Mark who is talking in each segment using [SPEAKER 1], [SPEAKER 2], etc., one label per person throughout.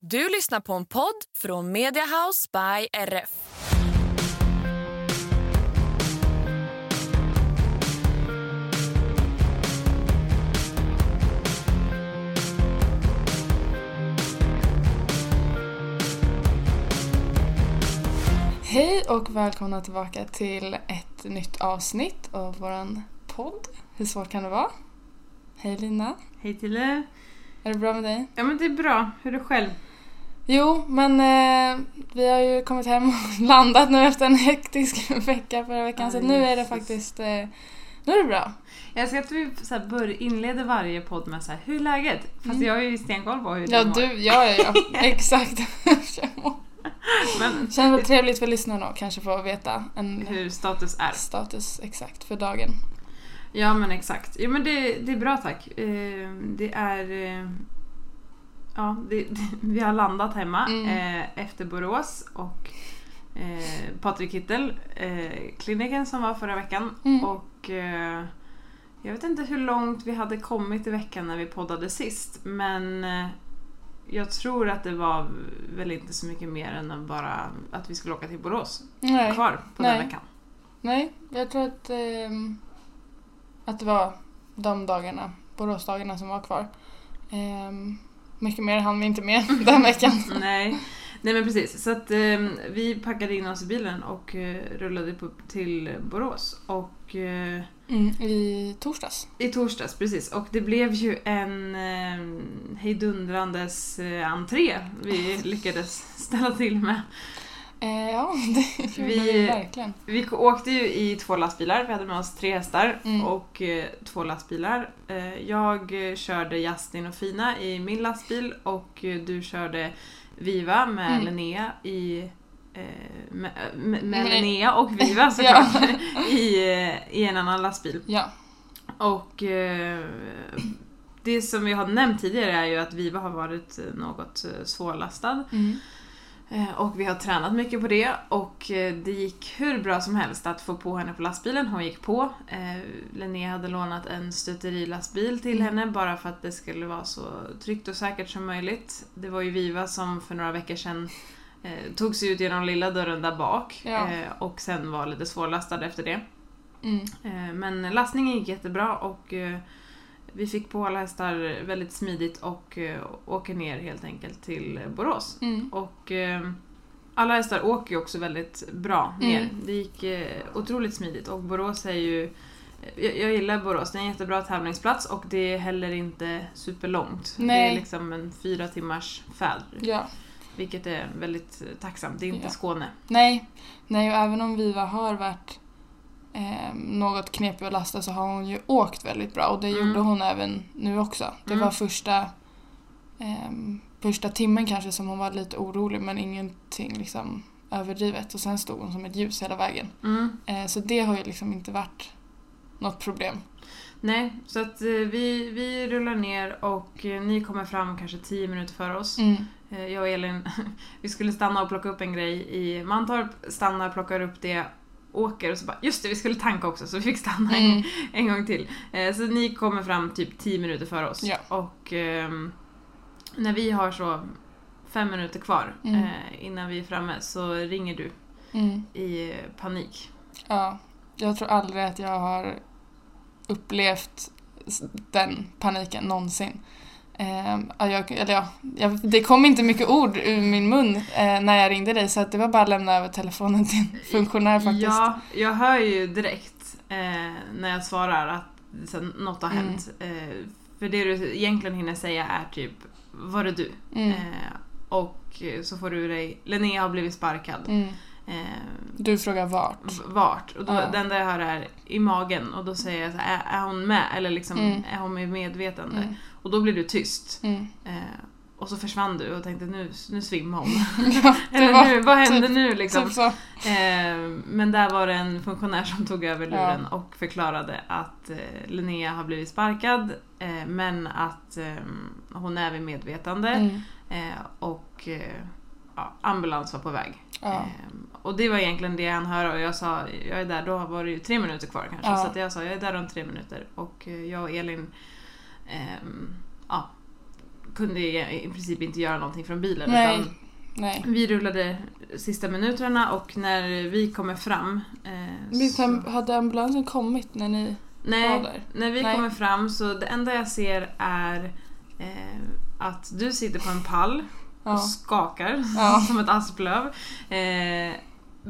[SPEAKER 1] Du lyssnar på en podd från Mediahouse by RF.
[SPEAKER 2] Hej och välkomna tillbaka till ett nytt avsnitt av våran podd. Hur svårt kan det vara? Hej Lina.
[SPEAKER 3] Hej Tille.
[SPEAKER 2] Är det bra med dig?
[SPEAKER 3] Ja men det är bra. Hur är du själv?
[SPEAKER 2] Jo, men eh, vi har ju kommit hem och landat nu efter en hektisk vecka förra veckan
[SPEAKER 3] Ja,
[SPEAKER 2] så nu är det faktiskt eh, nu är det bra.
[SPEAKER 3] Jag älskar att vi så här bör, inleder varje podd med så här, hur är läget? Fast jag har ju stenkoll på hur
[SPEAKER 2] Mm. Ja,
[SPEAKER 3] du mår.
[SPEAKER 2] ja, ja, ja. exakt.
[SPEAKER 3] Men
[SPEAKER 2] Känns väl trevligt för lyssnarna att kanske få veta en
[SPEAKER 3] hur status är.
[SPEAKER 2] status exakt för dagen.
[SPEAKER 3] Ja men exakt. Jo men det, det är bra tack. Eh, det är... Eh, ja, det, det, vi har landat hemma
[SPEAKER 2] Mm.
[SPEAKER 3] eh, efter Borås och eh, Patrik Kittel, kliniken som var förra veckan.
[SPEAKER 2] Mm.
[SPEAKER 3] Och jag vet inte hur långt vi hade kommit i veckan när vi poddade sist men jag tror att det var väl inte så mycket mer än att bara att vi skulle åka till Borås
[SPEAKER 2] Nej.
[SPEAKER 3] kvar på
[SPEAKER 2] Nej.
[SPEAKER 3] den veckan.
[SPEAKER 2] Nej, jag tror att, ehm, att det var de dagarna, Boråsdagarna som var kvar. Ehm, mycket mer hann vi inte med den veckan.
[SPEAKER 3] Nej. Nej men precis. Så att eh, vi packade in oss i bilen och eh, rullade på, till Borås. Och eh,
[SPEAKER 2] Mm, I torsdags.
[SPEAKER 3] i torsdags, precis. Och det blev ju en eh, hejdundrandes entré vi lyckades ställa till med.
[SPEAKER 2] Eh, ja, det
[SPEAKER 3] Vi-
[SPEAKER 2] vi verkligen.
[SPEAKER 3] Vi åkte ju i två lastbilar, vi hade med oss tre hästar
[SPEAKER 2] Mm.
[SPEAKER 3] och eh, två lastbilar. Eh, jag eh, körde Justin och Fina i min lastbil och eh, du körde Viva med
[SPEAKER 2] Mm.
[SPEAKER 3] Linnea i eh, med, med, med. Linnea och Viva såklart i, eh, i en annan lastbil.
[SPEAKER 2] Ja.
[SPEAKER 3] Och det som vi har nämnt tidigare är ju att Viva har varit något svårlastad.
[SPEAKER 2] Mm.
[SPEAKER 3] Eh, Och vi har tränat mycket på det och eh, det gick hur bra som helst att få på henne på lastbilen. Hon gick på. Eh, Linnea hade lånat en stöterilastbil till
[SPEAKER 2] Mm.
[SPEAKER 3] henne bara för att det skulle vara så tryggt och säkert som möjligt. Det var ju Viva som för några veckor sedan tog sig ut genom lilla dörren där bak
[SPEAKER 2] Ja.
[SPEAKER 3] och sen var lite svårlastad efter det.
[SPEAKER 2] Mm.
[SPEAKER 3] Men lastningen gick jättebra och vi fick på alla hästar väldigt smidigt och eh, åker ner helt enkelt till Borås.
[SPEAKER 2] Mm.
[SPEAKER 3] Och eh, alla hästar åker ju också väldigt bra ner.
[SPEAKER 2] Mm.
[SPEAKER 3] Det gick eh, otroligt smidigt och Borås är ju jag, jag gillar Borås, det är en jättebra tävlingsplats och det är heller inte superlångt. Det
[SPEAKER 2] Nej.
[SPEAKER 3] är liksom en fyra timmars färd.
[SPEAKER 2] Ja.
[SPEAKER 3] Vilket är väldigt tacksamt. Det är inte
[SPEAKER 2] Ja.
[SPEAKER 3] Skåne.
[SPEAKER 2] Nej. Nej, och även om Viva har varit eh, något knepig att lasta så har hon ju åkt väldigt bra och det
[SPEAKER 3] Mm.
[SPEAKER 2] gjorde hon även nu också. Det
[SPEAKER 3] Mm.
[SPEAKER 2] var första, ehm, första timmen kanske som hon var lite orolig men ingenting liksom överdrivet och sen stod hon som ett ljus hela vägen.
[SPEAKER 3] Mm.
[SPEAKER 2] Eh, så det har ju liksom inte varit något problem.
[SPEAKER 3] Nej, så att eh, vi, vi rullar ner och eh, ni kommer fram kanske 10 minuter före oss.
[SPEAKER 2] Mm.
[SPEAKER 3] Eh, Jag och Elin, vi skulle stanna och plocka upp en grej i Mantorp, stannar, plockar upp det, åker och så bara just det, vi skulle tanka också så vi fick stanna en,
[SPEAKER 2] Mm.
[SPEAKER 3] en gång till. Eh, Så ni kommer fram typ 10 minuter före oss.
[SPEAKER 2] Ja.
[SPEAKER 3] Och ehm, när vi har så fem minuter kvar
[SPEAKER 2] Mm.
[SPEAKER 3] eh, innan vi är framme så ringer du
[SPEAKER 2] Mm.
[SPEAKER 3] i eh, panik.
[SPEAKER 2] Ja, jag tror aldrig att jag har upplevt den paniken någonsin. Eh, ja, jag, eller ja, jag, det kom inte mycket ord ur min mun eh, när jag ringde dig så det var bara att lämna över telefonen till en funktionär faktiskt.
[SPEAKER 3] Ja, jag hör ju direkt eh, när jag svarar att så, något har
[SPEAKER 2] Mm.
[SPEAKER 3] hänt. Eh, för det du egentligen hinner säga är typ Var är du?
[SPEAKER 2] Mm.
[SPEAKER 3] Eh, och så får du ur dig Linnea har blivit sparkad.
[SPEAKER 2] Mm.
[SPEAKER 3] Eh,
[SPEAKER 2] Du frågar vart.
[SPEAKER 3] vart? Och då,
[SPEAKER 2] Ja.
[SPEAKER 3] den där jag hör är i magen och då säger jag så är, är hon med? Eller liksom,
[SPEAKER 2] Mm.
[SPEAKER 3] är hon med medvetande? Och då blev du tyst.
[SPEAKER 2] Mm.
[SPEAKER 3] Eh, och så försvann du och tänkte nu, nu svimmar hon.
[SPEAKER 2] Ja,
[SPEAKER 3] Eller
[SPEAKER 2] var
[SPEAKER 3] nu, vad händer
[SPEAKER 2] typ-
[SPEAKER 3] nu liksom?
[SPEAKER 2] Typ.
[SPEAKER 3] Eh, men där var det en funktionär som tog över luren och förklarade att eh, Linnea har blivit sparkad eh, men att eh, hon är vid medvetande
[SPEAKER 2] Mm.
[SPEAKER 3] eh, och eh, ja, ambulans var på väg.
[SPEAKER 2] Ja.
[SPEAKER 3] Och det var egentligen det han hör och jag sa jag är där, då var det ju tre minuter kvar kanske.
[SPEAKER 2] Ja.
[SPEAKER 3] Så jag sa jag är där om tre minuter och jag och Elin ja, kunde i princip inte göra någonting från bilen.
[SPEAKER 2] Nej.
[SPEAKER 3] Utan
[SPEAKER 2] Nej.
[SPEAKER 3] vi rullade sista minuterna och när vi kommer fram... Eh, så,
[SPEAKER 2] hade ambulansen kommit när ni var
[SPEAKER 3] nej,
[SPEAKER 2] där?
[SPEAKER 3] när vi
[SPEAKER 2] Nej.
[SPEAKER 3] kommer fram så det enda jag ser är eh, att du sitter på en pall och
[SPEAKER 2] Ja.
[SPEAKER 3] skakar
[SPEAKER 2] Ja.
[SPEAKER 3] som ett asplöv. Eh,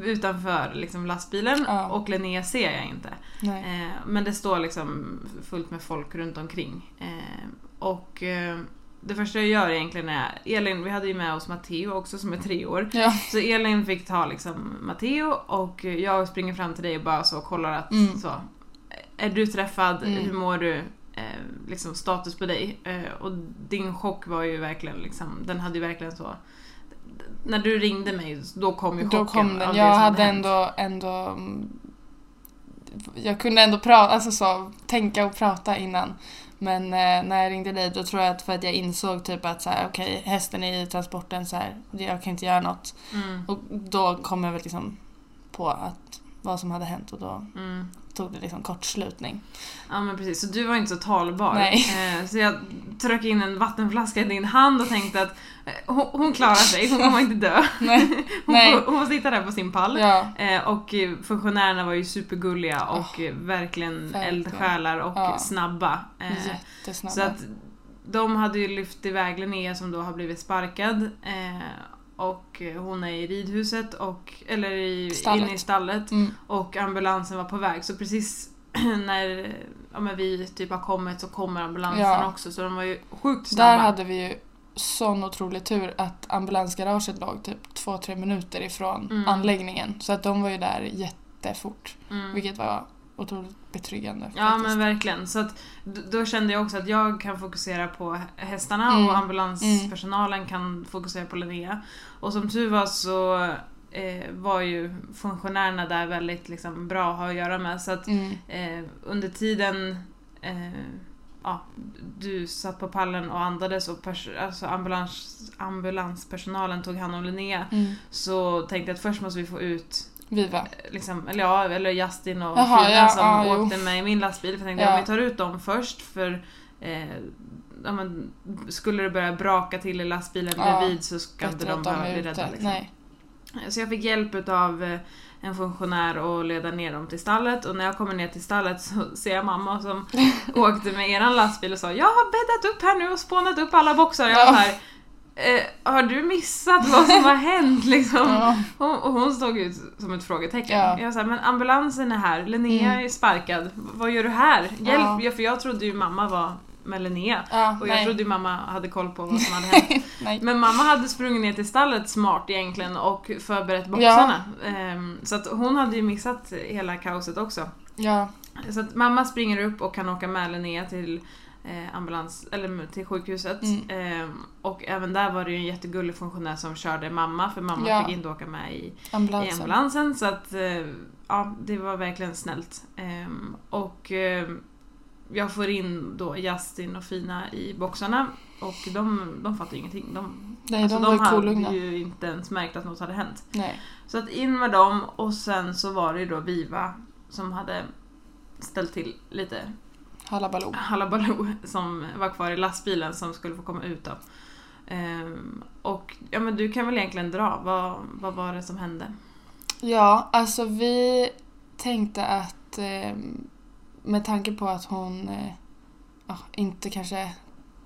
[SPEAKER 3] utanför liksom, lastbilen
[SPEAKER 2] Ja.
[SPEAKER 3] och Linnea ser jag inte. Eh, men det står liksom fullt med folk runt omkring. Eh, och eh, det första jag gör egentligen är, Elin, vi hade ju med oss Matteo också som är tre år.
[SPEAKER 2] Ja.
[SPEAKER 3] Så Elin fick ta liksom Matteo och jag springer fram till dig och bara så kollar att
[SPEAKER 2] Mm.
[SPEAKER 3] så, är du träffad?
[SPEAKER 2] Mm.
[SPEAKER 3] Hur mår du? Eh, liksom status på dig. Eh, och din chock var ju verkligen liksom, den hade ju verkligen så när du ringde mig, då kom ju chocken.
[SPEAKER 2] Då kom den. Jag hade
[SPEAKER 3] hänt.
[SPEAKER 2] ändå, ändå... mm, Jag kunde ändå prata, alltså så, tänka och prata innan. Men eh, när jag ringde dig då tror jag att för att jag insåg typ att så här, okej hästen är i transporten så här, jag kan inte göra något.
[SPEAKER 3] Mm,
[SPEAKER 2] Och då kom jag väl liksom på att vad som hade hänt och då
[SPEAKER 3] mm.
[SPEAKER 2] tog det liksom kortslutning.
[SPEAKER 3] Ja men precis, så du var inte så talbar.
[SPEAKER 2] Nej.
[SPEAKER 3] Eh, så jag tryck in en vattenflaska i din hand och tänkte att eh, hon, hon klarar sig, hon kommer inte dö.
[SPEAKER 2] Nej.
[SPEAKER 3] Hon,
[SPEAKER 2] Nej.
[SPEAKER 3] Får, hon får sitta där på sin pall.
[SPEAKER 2] Ja.
[SPEAKER 3] Eh, och funktionärerna var ju supergulliga och eh, verkligen eldsjälar och
[SPEAKER 2] Ja.
[SPEAKER 3] snabba.
[SPEAKER 2] Jättesnabba.
[SPEAKER 3] så att de hade ju lyft iväg Linnea som då har blivit sparkad. Och eh, hon är i ridhuset, och, eller i,
[SPEAKER 2] Stallet.
[SPEAKER 3] inne i stallet.
[SPEAKER 2] mm.
[SPEAKER 3] Och ambulansen var på väg. Så precis när ja, vi typ har kommit så kommer ambulansen
[SPEAKER 2] Ja.
[SPEAKER 3] också. Så de var ju sjukt snabba.
[SPEAKER 2] Där hade vi ju sån otrolig tur att ambulansgaraget låg typ två, tre minuter ifrån
[SPEAKER 3] Mm.
[SPEAKER 2] anläggningen. Så att de var ju där jättefort.
[SPEAKER 3] mm.
[SPEAKER 2] Vilket var otroligt betryggande.
[SPEAKER 3] Ja
[SPEAKER 2] faktiskt.
[SPEAKER 3] men verkligen. Så att, då kände jag också att jag kan fokusera på hästarna
[SPEAKER 2] Mm.
[SPEAKER 3] och ambulanspersonalen kan fokusera på Linnea. Och som tur var så eh, var ju funktionärerna där väldigt liksom, bra att ha att göra med. Så att
[SPEAKER 2] Mm.
[SPEAKER 3] eh, under tiden eh, ja, du satt på pallen och andades och alltså ambulans, ambulanspersonalen tog hand om Linnea
[SPEAKER 2] Mm.
[SPEAKER 3] så tänkte jag att först måste vi få ut
[SPEAKER 2] Viva.
[SPEAKER 3] liksom, eller ja, eller Justin och
[SPEAKER 2] Jaha,
[SPEAKER 3] Fina
[SPEAKER 2] ja,
[SPEAKER 3] som
[SPEAKER 2] ja, jo.
[SPEAKER 3] åkte med i min lastbil. För jag tänkte
[SPEAKER 2] Ja.
[SPEAKER 3] om vi tar ut dem först för eh, ja, men, skulle det börja braka till i lastbilen
[SPEAKER 2] Ja,
[SPEAKER 3] bredvid så ska inte de behöva bli rädda. Liksom.
[SPEAKER 2] Nej.
[SPEAKER 3] Så jag fick hjälp av eh, en funktionär att leda ner dem till stallet och när jag kommer ner till stallet så ser jag mamma som åkte med eran lastbil och sa Jag har bäddat upp här nu och spånat upp alla boxar. Jag var
[SPEAKER 2] Ja.
[SPEAKER 3] här, eh, har du missat vad som har hänt liksom?
[SPEAKER 2] Ja.
[SPEAKER 3] Hon, hon stod ut som ett frågetecken.
[SPEAKER 2] Ja.
[SPEAKER 3] Jag sa, men ambulansen är här, Linnea
[SPEAKER 2] Mm.
[SPEAKER 3] är sparkad, vad gör du här? Hjälp!
[SPEAKER 2] Ja.
[SPEAKER 3] För jag trodde ju mamma var med Linnea. Och jag
[SPEAKER 2] nej.
[SPEAKER 3] trodde ju mamma hade koll på vad som hade hänt. Men mamma hade sprungit ner till stallet smart egentligen och förberett boxarna. Ehm, så att hon hade ju missat hela kaoset också. Så att mamma springer upp och kan åka med Linnea till eh, ambulans, eller till sjukhuset.
[SPEAKER 2] Mm.
[SPEAKER 3] Ehm, och även där var det ju en jättegullig funktionär som körde mamma för mamma
[SPEAKER 2] Ja.
[SPEAKER 3] fick inte åka med i, i
[SPEAKER 2] Ambulansen.
[SPEAKER 3] ambulansen. Så att eh, ja, det var verkligen snällt. Ehm, och ehm, jag får in då Justin och Fina i boxarna och de, de fattar ingenting. De,
[SPEAKER 2] Nej,
[SPEAKER 3] alltså,
[SPEAKER 2] de ju
[SPEAKER 3] hade
[SPEAKER 2] kolugna.
[SPEAKER 3] ju inte ens märkt att något hade hänt.
[SPEAKER 2] Nej.
[SPEAKER 3] Så att in med dem och sen så var det ju då Viva som hade ställt till lite
[SPEAKER 2] Hallabaloo.
[SPEAKER 3] halabaloo som var kvar i lastbilen som skulle få komma ut då. Ehm, och ja men du kan väl egentligen dra, vad, vad var det som hände?
[SPEAKER 2] Ja, alltså vi tänkte att eh, med tanke på att hon eh, inte kanske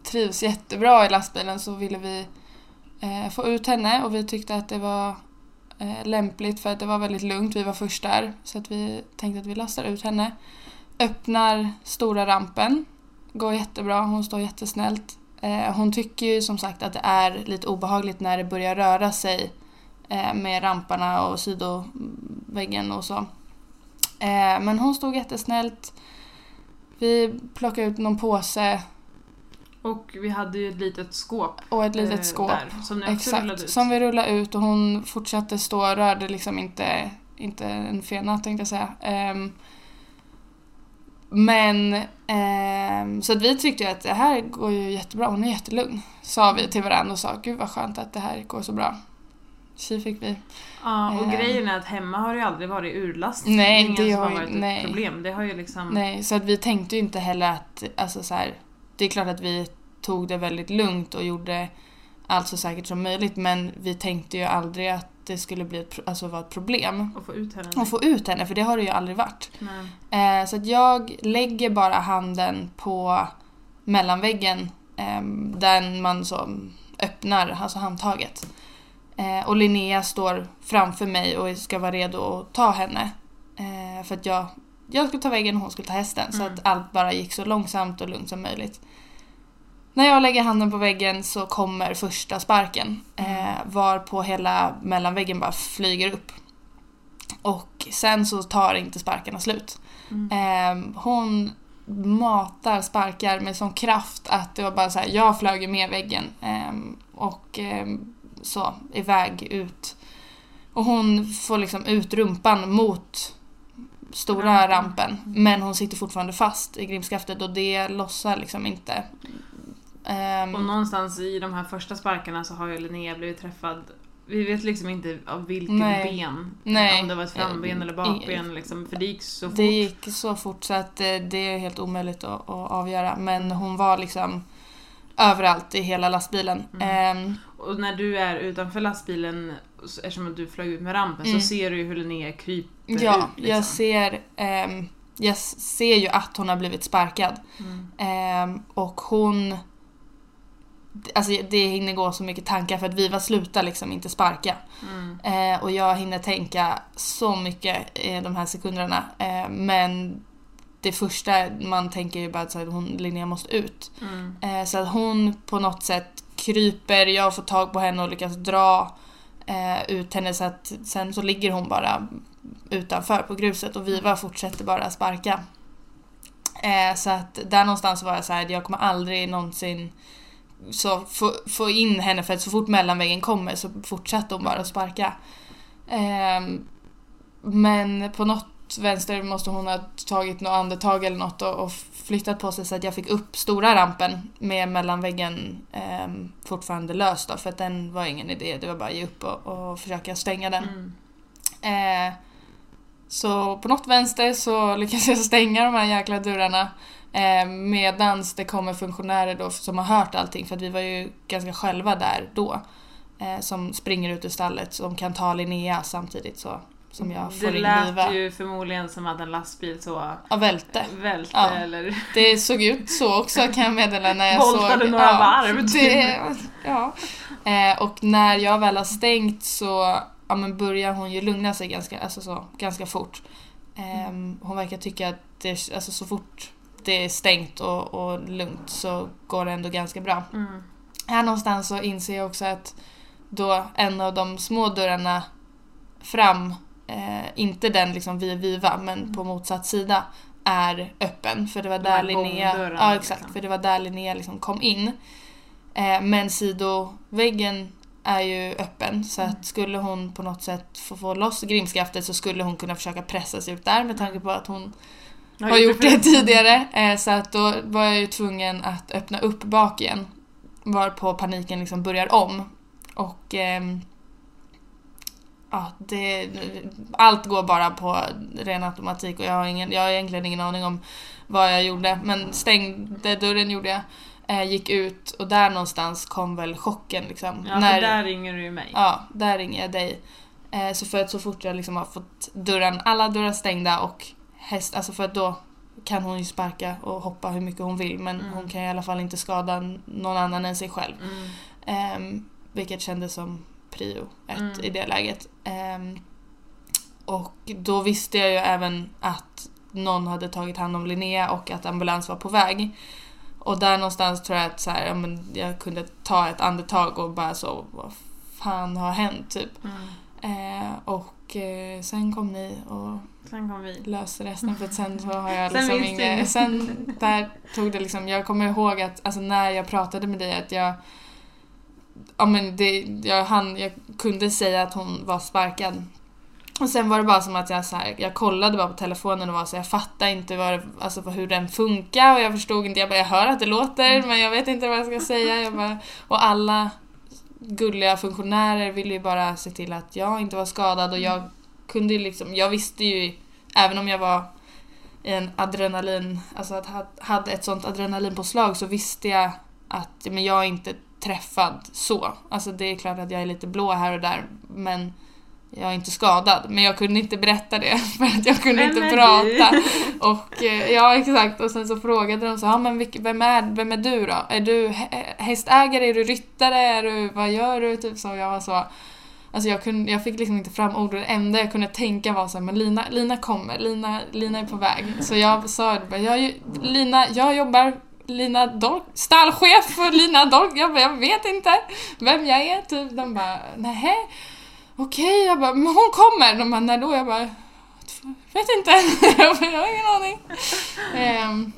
[SPEAKER 2] trivs jättebra i lastbilen så ville vi eh, få ut henne och vi tyckte att det var eh, lämpligt för att det var väldigt lugnt. Vi var först där så att vi tänkte att vi lastar ut henne. Öppnar stora rampen. Går jättebra, hon står jättesnällt. Eh, hon tycker ju som sagt att det är lite obehagligt när det börjar röra sig eh, med ramparna och sidoväggen och så. Eh, men hon stod jättesnällt. Vi plockade ut någon påse
[SPEAKER 3] Och vi hade ju ett litet skåp.
[SPEAKER 2] Och ett litet skåp.
[SPEAKER 3] Där, som
[SPEAKER 2] Exakt, som vi rullade ut och hon fortsatte stå och rörde liksom inte, inte en fena tänkte jag säga. Men, ehm, så att vi tyckte att det här går ju jättebra, hon är jättelugn. Sa vi till varandra och sa, gud vad skönt att det här går så bra. Tji fick vi.
[SPEAKER 3] Ja, och
[SPEAKER 2] Eh.
[SPEAKER 3] grejen är att hemma har det ju aldrig varit urlast.
[SPEAKER 2] Nej, det
[SPEAKER 3] som
[SPEAKER 2] har
[SPEAKER 3] har varit
[SPEAKER 2] nej.
[SPEAKER 3] ett problem. Det har ju liksom...
[SPEAKER 2] Nej, så att vi tänkte ju inte heller att, alltså så här, det är klart att vi tog det väldigt lugnt och gjorde allt så säkert som möjligt men vi tänkte ju aldrig att det skulle bli ett, alltså vara ett problem
[SPEAKER 3] Att få ut henne.
[SPEAKER 2] att få ut henne för det har det ju aldrig varit. Eh, så att jag lägger bara handen på mellanväggen eh, där man så öppnar alltså handtaget. Eh, och Linnea står framför mig och ska vara redo att ta henne. Eh, för att jag, jag skulle ta väggen och hon skulle ta hästen. Så
[SPEAKER 3] Mm.
[SPEAKER 2] att allt bara gick så långsamt och lugnt som möjligt. När jag lägger handen på väggen så kommer första sparken. Eh, varpå hela mellanväggen bara flyger upp. Och sen så tar inte sparkarna slut.
[SPEAKER 3] Mm.
[SPEAKER 2] Eh, hon matar sparkar med sån kraft att det var bara så här, jag flög med väggen eh, och eh, så iväg ut. Och hon får liksom ut rumpan mot stora
[SPEAKER 3] Rampen.
[SPEAKER 2] rampen men hon sitter fortfarande fast i grimskaftet och det lossar liksom inte. Ehm,
[SPEAKER 3] Och någonstans i de här första sparkarna så har ju Linnea blivit träffad vi vet liksom inte av vilket
[SPEAKER 2] Nej.
[SPEAKER 3] ben.
[SPEAKER 2] Nej.
[SPEAKER 3] Om det var ett framben
[SPEAKER 2] Eh,
[SPEAKER 3] eller bakben. Liksom, för det gick så fort.
[SPEAKER 2] Det gick så fort så att det, det är helt omöjligt att, att avgöra. Men hon var liksom överallt i hela lastbilen.
[SPEAKER 3] Mm.
[SPEAKER 2] Ehm,
[SPEAKER 3] Och när du är utanför lastbilen, eftersom du flög ut med rampen,
[SPEAKER 2] Mm.
[SPEAKER 3] så ser du ju hur Linnea kryper
[SPEAKER 2] ja,
[SPEAKER 3] ut. Liksom.
[SPEAKER 2] jag ser, ehm, jag ser ju att hon har blivit sparkad.
[SPEAKER 3] Mm.
[SPEAKER 2] Ehm, och hon... Alltså det hinner gå så mycket tankar för att Viva slutar liksom inte sparka.
[SPEAKER 3] Mm.
[SPEAKER 2] Eh, och jag hinner tänka så mycket i de här sekunderna. Eh, men det första man tänker är bara att hon, Linnea måste ut.
[SPEAKER 3] Mm.
[SPEAKER 2] Eh, så att hon på något sätt kryper, jag får tag på henne och lyckas dra eh, ut henne så att sen så ligger hon bara utanför på gruset och Viva fortsätter bara sparka. Eh, så att där någonstans var jag så här, jag kommer aldrig någonsin så få, få in henne för att så fort mellanväggen kommer så fortsatte hon bara att sparka. Ehm, men på något vänster måste hon ha tagit något andetag eller något och, och flyttat på sig så att jag fick upp stora rampen med mellanväggen ehm, fortfarande lös då för att den var ingen idé, det var bara att ge upp och, och försöka stänga den.
[SPEAKER 3] Mm.
[SPEAKER 2] Eh, så på något vänster så lyckas jag stänga de här jäkla dörrarna eh, medans det kommer funktionärer då som har hört allting för att vi var ju ganska själva där då. Eh, som springer ut ur stallet som kan ta Linnea samtidigt så som jag får
[SPEAKER 3] Det lät
[SPEAKER 2] Viva.
[SPEAKER 3] ju förmodligen som att en lastbil så
[SPEAKER 2] Ja, välte.
[SPEAKER 3] välte
[SPEAKER 2] Ja.
[SPEAKER 3] eller...
[SPEAKER 2] Det såg ut så också kan jag meddela när jag
[SPEAKER 3] Voltade
[SPEAKER 2] såg.
[SPEAKER 3] några varv, typ.
[SPEAKER 2] Det, ja. Eh, och när jag väl har stängt så ja, men börjar hon ju lugna sig ganska, alltså så, ganska fort. Eh, hon verkar tycka att det, alltså så fort det är stängt och, och lugnt så går det ändå ganska bra.
[SPEAKER 3] Mm.
[SPEAKER 2] Här någonstans så inser jag också att då en av de små dörrarna fram, eh, inte den liksom vid Viva men på motsatt sida, är öppen. För det var
[SPEAKER 3] De
[SPEAKER 2] där
[SPEAKER 3] här
[SPEAKER 2] Linnea, ja, exakt,
[SPEAKER 3] liksom.
[SPEAKER 2] för det var där Linnea liksom kom in. Eh, men sidoväggen är ju öppen så
[SPEAKER 3] Mm.
[SPEAKER 2] att skulle hon på något sätt få, få loss grimskaftet så skulle hon kunna försöka pressa sig ut där med tanke på att hon har gjort det tidigare. Eh, så att då var jag ju tvungen att öppna upp bak igen. Varpå paniken liksom börjar om. Och ehm, ja, det, allt går bara på ren automatik och jag har, ingen, jag har egentligen ingen aning om vad jag gjorde. Men stängde dörren gjorde jag. Eh, gick ut och där någonstans kom väl chocken liksom.
[SPEAKER 3] Ja, för där ringer du ju mig.
[SPEAKER 2] Ja, där ringer jag dig. Eh, så för att så fort jag liksom har fått dörren, alla dörrar stängda och häst, alltså för att då kan hon ju sparka och hoppa hur mycket hon vill men
[SPEAKER 3] Mm.
[SPEAKER 2] hon kan i alla fall inte skada någon annan än sig själv.
[SPEAKER 3] Mm.
[SPEAKER 2] Ehm, vilket kändes som prio ett
[SPEAKER 3] Mm.
[SPEAKER 2] i det läget. Ehm, och då visste jag ju även att någon hade tagit hand om Linnea och att ambulans var på väg. Och där någonstans tror jag att så här, ja, men jag kunde ta ett andetag och bara så, vad fan har hänt typ?
[SPEAKER 3] Mm.
[SPEAKER 2] Eh, och eh, sen kom ni och
[SPEAKER 3] Sen kom vi.
[SPEAKER 2] löste resten för att sen så har jag
[SPEAKER 3] Sen
[SPEAKER 2] liksom
[SPEAKER 3] inget.
[SPEAKER 2] Sen där tog det liksom, jag kommer ihåg att alltså när jag pratade med dig att jag Ja men det, jag, han, jag kunde säga att hon var sparkad. Och sen var det bara som att jag så här, jag kollade bara på telefonen och var så jag fattar inte vad, det- alltså hur den funkar och jag förstod inte, jag bara jag hör att det låter men jag vet inte vad jag ska säga. Jag bara, och alla gulliga funktionärer ville ju bara se till att jag inte var skadad och jag kunde ju liksom, jag visste ju, även om jag var i en adrenalin, alltså att ha- hade ett sånt adrenalinpåslag så visste jag att men jag är inte träffad så. Alltså det är klart att jag är lite blå här och där men jag är inte skadad. Men jag kunde inte berätta det för att jag kunde
[SPEAKER 3] Vem
[SPEAKER 2] inte prata.
[SPEAKER 3] du?
[SPEAKER 2] Och eh, ja exakt och sen så frågade de så ja men vilk, vem, är, vem är du då? Är du hä- hästägare? Är du ryttare? Är du, vad gör du? Typ så. Jag var så Alltså jag, kunde, jag fick liksom inte fram ord och det enda jag kunde tänka var så här, men Lina, Lina kommer, Lina, Lina är på väg. Så jag sa det bara, jag, Lina, jag jobbar Lina Dolk, stallchef för Lina Dolk. Jag bara, jag vet inte vem jag är typ. De bara, nähä, okej. Jag bara, men hon kommer. De bara, när då? Jag bara, vet inte. jag, bara, jag har ingen aning. Ehm,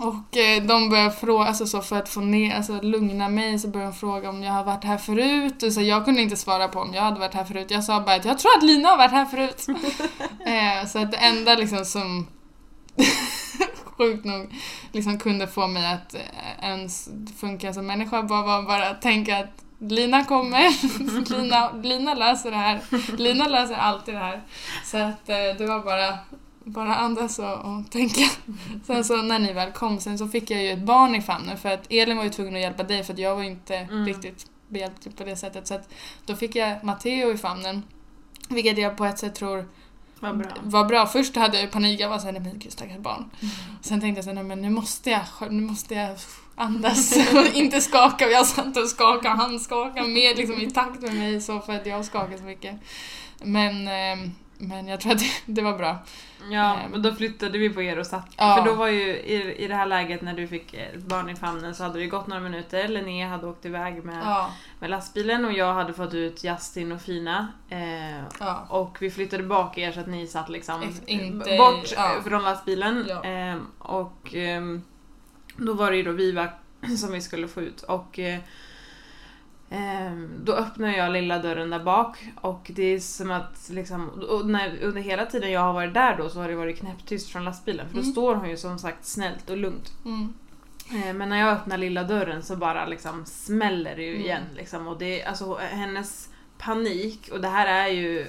[SPEAKER 2] och eh, de började fråga, alltså så för att få ner, alltså lugna mig så började de fråga om jag har varit här förut. Och så jag kunde inte svara på om jag hade varit här förut. Jag sa bara att jag tror att Lina har varit här förut. eh, så att det enda liksom som sjukt nog liksom kunde få mig att eh, ens funka som människa bara var bara att tänka att Lina kommer, Lina, Lina löser det här. Lina löser alltid det här. Så att eh, det var bara, bara andas och, och tänka. Sen så när ni väl kom sen så fick jag ju ett barn i famnen för att Elin var ju tvungen att hjälpa dig för att jag var inte
[SPEAKER 3] Mm.
[SPEAKER 2] riktigt behjälplig på det sättet. Så att då fick jag Matteo i famnen. Vilket jag på ett sätt tror
[SPEAKER 3] Vad bra.
[SPEAKER 2] var bra. Först hade jag panik, jag var såhär, nej men gud stackars barn. Sen tänkte jag såhär, nej men nu måste jag, nu måste jag andas och inte skaka. Och jag satt och skakade, han skakade med liksom i takt med mig så för att jag skakade så mycket. Men, ehm, men jag tror att det, var bra.
[SPEAKER 3] Ja,
[SPEAKER 2] Ehm.
[SPEAKER 3] men då flyttade vi på er och satt.
[SPEAKER 2] Ja.
[SPEAKER 3] För då var ju i, i det här läget när du fick ett barn i famnen så hade det gått några minuter. Linnea hade åkt iväg med,
[SPEAKER 2] Ja,
[SPEAKER 3] med lastbilen och jag hade fått ut Justin och Fina. Eh,
[SPEAKER 2] ja.
[SPEAKER 3] och vi flyttade bak er så att ni satt liksom
[SPEAKER 2] inte-
[SPEAKER 3] bort eh, från lastbilen. Ehm, och ehm, då var det ju då Viva som vi skulle få ut. Och eh, ehm, då öppnar jag lilla dörren där bak och det är som att liksom, när, under hela tiden jag har varit där då så har det varit knäpptyst från lastbilen för då
[SPEAKER 2] Mm.
[SPEAKER 3] står hon ju som sagt snällt och lugnt.
[SPEAKER 2] Mm.
[SPEAKER 3] Eh, Men när jag öppnar lilla dörren så bara liksom smäller det ju
[SPEAKER 2] Mm.
[SPEAKER 3] igen. Liksom. Och det, alltså, hennes panik, och det här är ju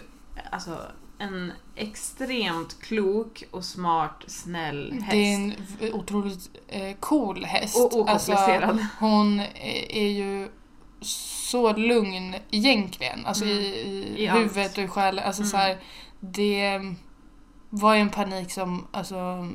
[SPEAKER 3] alltså, en extremt klok och smart, snäll häst.
[SPEAKER 2] Det är en otroligt eh, cool häst.
[SPEAKER 3] Och okomplicerad.
[SPEAKER 2] Alltså, hon är, är ju så lugn egentligen. Alltså
[SPEAKER 3] Mm.
[SPEAKER 2] i, i,
[SPEAKER 3] I
[SPEAKER 2] huvudet och i själen. Alltså,
[SPEAKER 3] Mm.
[SPEAKER 2] så här, det var ju en panik som, alltså...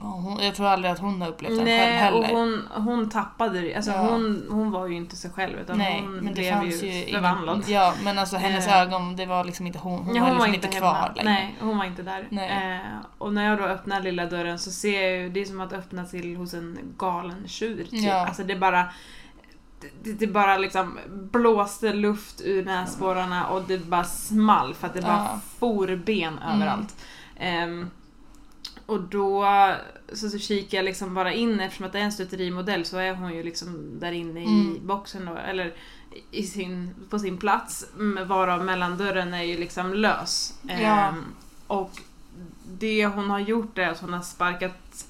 [SPEAKER 2] ja, Hon, jag tror aldrig att hon har upplevt den själv
[SPEAKER 3] Nej,
[SPEAKER 2] heller.
[SPEAKER 3] och hon, hon tappade det. Alltså,
[SPEAKER 2] Ja.
[SPEAKER 3] hon, hon var ju inte sig själv utan
[SPEAKER 2] Nej,
[SPEAKER 3] hon
[SPEAKER 2] men det
[SPEAKER 3] blev ju,
[SPEAKER 2] ju ingen-
[SPEAKER 3] förvandlad.
[SPEAKER 2] Ja, men alltså hennes
[SPEAKER 3] Eh.
[SPEAKER 2] ögon, det var liksom inte hon. Hon
[SPEAKER 3] Ja,
[SPEAKER 2] var liksom inte
[SPEAKER 3] hemma.
[SPEAKER 2] kvar längre.
[SPEAKER 3] Nej, hon var inte där. Eh, och när jag då öppnar lilla dörren så ser jag ju, det är som att öppna till hos en galen tjur typ.
[SPEAKER 2] Ja.
[SPEAKER 3] Alltså det bara det, det bara liksom blåste luft ur näsborrarna och det bara small för att det bara
[SPEAKER 2] Ja.
[SPEAKER 3] for ben
[SPEAKER 2] Mm.
[SPEAKER 3] överallt. Och då så, så kikar jag liksom bara in, eftersom att det är en stuterimodell så är hon ju liksom där inne i
[SPEAKER 2] Mm.
[SPEAKER 3] boxen då, eller i sin, på sin plats, varav mellandörren är ju liksom lös.
[SPEAKER 2] Ja.
[SPEAKER 3] Ehm, och det hon har gjort är att hon har sparkat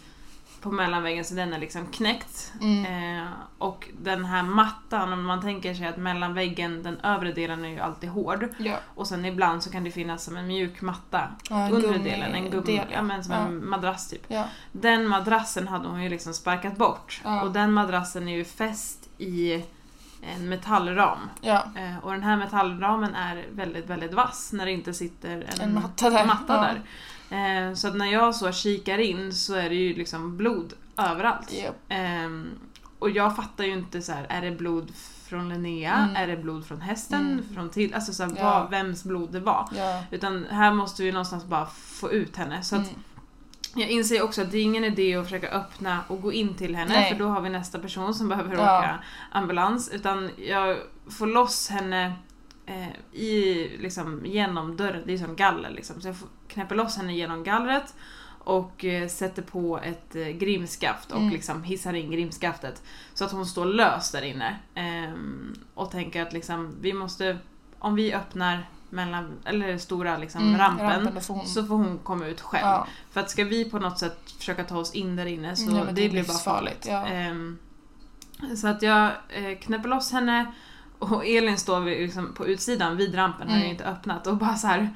[SPEAKER 3] på mellanväggen så den är liksom knäckt.
[SPEAKER 2] Mm.
[SPEAKER 3] Eh, och den här mattan, om man tänker sig att mellanväggen, den övre delen är ju alltid hård.
[SPEAKER 2] Ja.
[SPEAKER 3] Och sen ibland så kan det finnas som en mjuk matta
[SPEAKER 2] Ja, gummi-
[SPEAKER 3] delen, en gummi,
[SPEAKER 2] del,
[SPEAKER 3] ja. men som
[SPEAKER 2] Ja.
[SPEAKER 3] en madrass typ. Den madrassen hade hon ju liksom sparkat bort. Och den madrassen är ju fäst i en metallram.
[SPEAKER 2] Ja.
[SPEAKER 3] Eh, och den här metallramen är väldigt, väldigt vass när det inte sitter en,
[SPEAKER 2] En matta där.
[SPEAKER 3] matta där. Eh, så att när jag så kikar in så är det ju liksom blod överallt.
[SPEAKER 2] Japp.
[SPEAKER 3] Ehm, och jag fattar ju inte så här, är det blod från Linnea?
[SPEAKER 2] Mm.
[SPEAKER 3] Är det blod från hästen?
[SPEAKER 2] Mm.
[SPEAKER 3] Från till, alltså så här,
[SPEAKER 2] Ja.
[SPEAKER 3] vad, vems blod det var.
[SPEAKER 2] Ja.
[SPEAKER 3] Utan här måste vi någonstans bara få ut henne. Så
[SPEAKER 2] Mm.
[SPEAKER 3] jag inser också att det är ingen idé att försöka öppna och gå in till henne
[SPEAKER 2] Nej.
[SPEAKER 3] för då har vi nästa person som behöver
[SPEAKER 2] Ja.
[SPEAKER 3] åka ambulans. Utan jag får loss henne eh, i, liksom, genom dörren, det är som galler liksom. Så jag får- knäpper loss henne genom gallret och eh, sätter på ett eh, grimskaft och
[SPEAKER 2] Mm.
[SPEAKER 3] liksom hissar in grimskaftet. Så att hon står lös där inne. Ehm, och tänker att liksom, vi måste, om vi öppnar mellan, eller stora liksom,
[SPEAKER 2] Mm,
[SPEAKER 3] rampen,
[SPEAKER 2] får hon-
[SPEAKER 3] så får hon komma ut själv.
[SPEAKER 2] Ja.
[SPEAKER 3] För att ska vi på något sätt försöka ta oss in där inne så
[SPEAKER 2] Ja, men det
[SPEAKER 3] det, blir bara farligt.
[SPEAKER 2] ja.
[SPEAKER 3] Ehm, så att jag eh, knäpper loss henne och Elin står liksom, på utsidan vid rampen,
[SPEAKER 2] Mm.
[SPEAKER 3] ju inte öppnat och bara så här.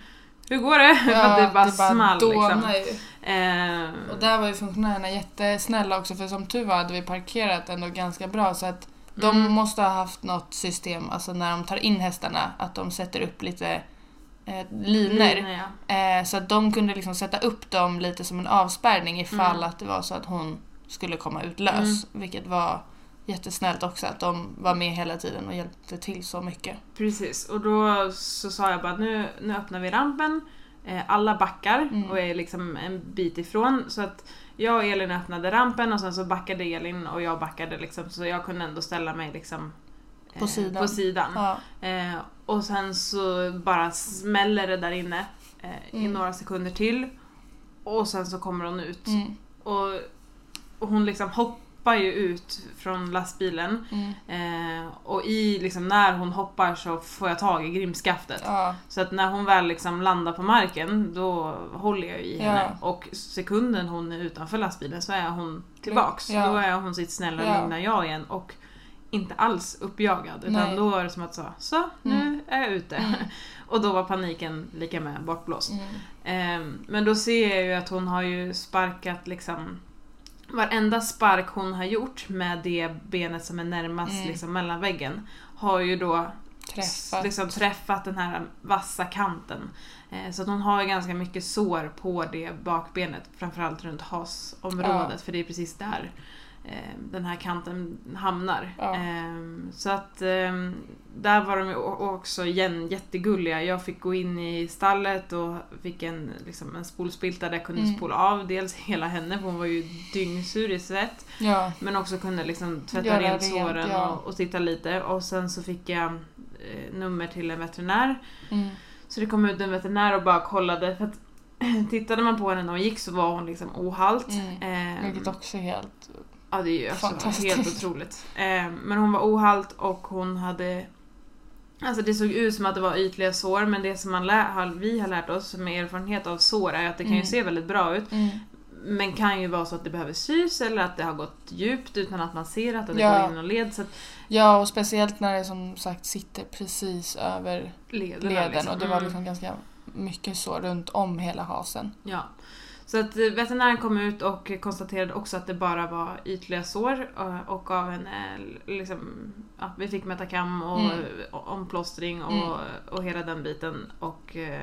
[SPEAKER 3] Hur går det?
[SPEAKER 2] Ja,
[SPEAKER 3] det bara, small
[SPEAKER 2] dånar
[SPEAKER 3] liksom.
[SPEAKER 2] ju.
[SPEAKER 3] Ehm,
[SPEAKER 2] Och där var ju funktionärerna jättesnälla också för som tur var hade vi parkerat ändå ganska bra så att de
[SPEAKER 3] Mm.
[SPEAKER 2] måste ha haft något system, alltså när de tar in hästarna, att de sätter upp lite eh, linor.
[SPEAKER 3] ja.
[SPEAKER 2] Eh, så att de kunde liksom sätta upp dem lite som en avspärrning ifall
[SPEAKER 3] Mm.
[SPEAKER 2] att det var så att hon skulle komma ut lös. Vilket var jättesnällt också att de var med hela tiden och hjälpte till så mycket.
[SPEAKER 3] Precis, och då så sa jag bara nu, nu öppnar vi rampen. Eh, alla backar
[SPEAKER 2] Mm.
[SPEAKER 3] och är liksom en bit ifrån. Så att jag och Elin öppnade rampen och sen så backade Elin och jag backade liksom. Så jag kunde ändå ställa mig liksom eh,
[SPEAKER 2] På sidan.
[SPEAKER 3] På sidan.
[SPEAKER 2] Ja.
[SPEAKER 3] Eh, och sen så bara smäller det där inne eh, i
[SPEAKER 2] Mm.
[SPEAKER 3] några sekunder till. Och sen så kommer hon ut.
[SPEAKER 2] Mm.
[SPEAKER 3] Och, och hon liksom hoppar ju ut från lastbilen.
[SPEAKER 2] Mm.
[SPEAKER 3] Eh, och i, liksom, när hon hoppar så får jag tag i grimskaftet.
[SPEAKER 2] Ja.
[SPEAKER 3] Så att när hon väl liksom landar på marken då håller jag i
[SPEAKER 2] Ja.
[SPEAKER 3] henne. Och sekunden hon är utanför lastbilen så är hon tillbaks.
[SPEAKER 2] Ja.
[SPEAKER 3] Då är hon sitt snälla och
[SPEAKER 2] Ja.
[SPEAKER 3] lugna jag igen. Och inte alls uppjagad. Utan
[SPEAKER 2] Nej.
[SPEAKER 3] då är det som att så, så nu
[SPEAKER 2] Mm.
[SPEAKER 3] är jag ute.
[SPEAKER 2] Mm.
[SPEAKER 3] och då var paniken lika med bortblåst. Ehm, men då ser jag ju att hon har ju sparkat liksom Varenda spark hon har gjort med det benet som är närmast
[SPEAKER 2] Mm.
[SPEAKER 3] liksom, mellan väggen har ju då
[SPEAKER 2] Träffat.
[SPEAKER 3] liksom träffat den här vassa kanten. Eh, så att hon har ganska mycket sår på det bakbenet, framförallt runt hasområdet
[SPEAKER 2] Ja.
[SPEAKER 3] för det är precis där den här kanten hamnar.
[SPEAKER 2] Ja.
[SPEAKER 3] Eh, så att eh, där var de också igen jättegulliga. Jag fick gå in i stallet och fick en, liksom, en spolspilta där jag kunde
[SPEAKER 2] Mm.
[SPEAKER 3] spola av dels hela henne, för hon var ju dyngsur i svett.
[SPEAKER 2] Ja.
[SPEAKER 3] Men också kunde liksom tvätta
[SPEAKER 2] Göra
[SPEAKER 3] rent såren
[SPEAKER 2] ja.
[SPEAKER 3] och, och titta lite. Och sen så fick jag eh, nummer till en veterinär.
[SPEAKER 2] Mm.
[SPEAKER 3] Så det kom ut en veterinär och bara kollade. För att tittade man på henne när hon gick så var hon liksom ohalt.
[SPEAKER 2] Mm.
[SPEAKER 3] Eh,
[SPEAKER 2] Vilket också är helt...
[SPEAKER 3] Ja, det är ju alltså helt otroligt. Eh, men hon var ohalt och hon hade... Alltså det såg ut som att det var ytliga sår men det som man lä- har, vi har lärt oss med erfarenhet av sår är att det kan ju
[SPEAKER 2] Mm.
[SPEAKER 3] se väldigt bra ut.
[SPEAKER 2] Mm.
[SPEAKER 3] Men kan ju vara så att det behöver sys eller att det har gått djupt utan att man ser att det
[SPEAKER 2] Ja.
[SPEAKER 3] går in och led. Så att
[SPEAKER 2] Ja, och speciellt när det som sagt sitter precis över
[SPEAKER 3] lederna,
[SPEAKER 2] leden
[SPEAKER 3] liksom.
[SPEAKER 2] och det var
[SPEAKER 3] Mm.
[SPEAKER 2] liksom ganska mycket så runt om hela hasen.
[SPEAKER 3] Ja. Så att eh, veterinären kom ut och konstaterade också att det bara var ytliga sår eh, och gav henne liksom, ja, vi fick Metacam och
[SPEAKER 2] Mm.
[SPEAKER 3] och omplåstring och,
[SPEAKER 2] Mm.
[SPEAKER 3] och hela den biten och eh,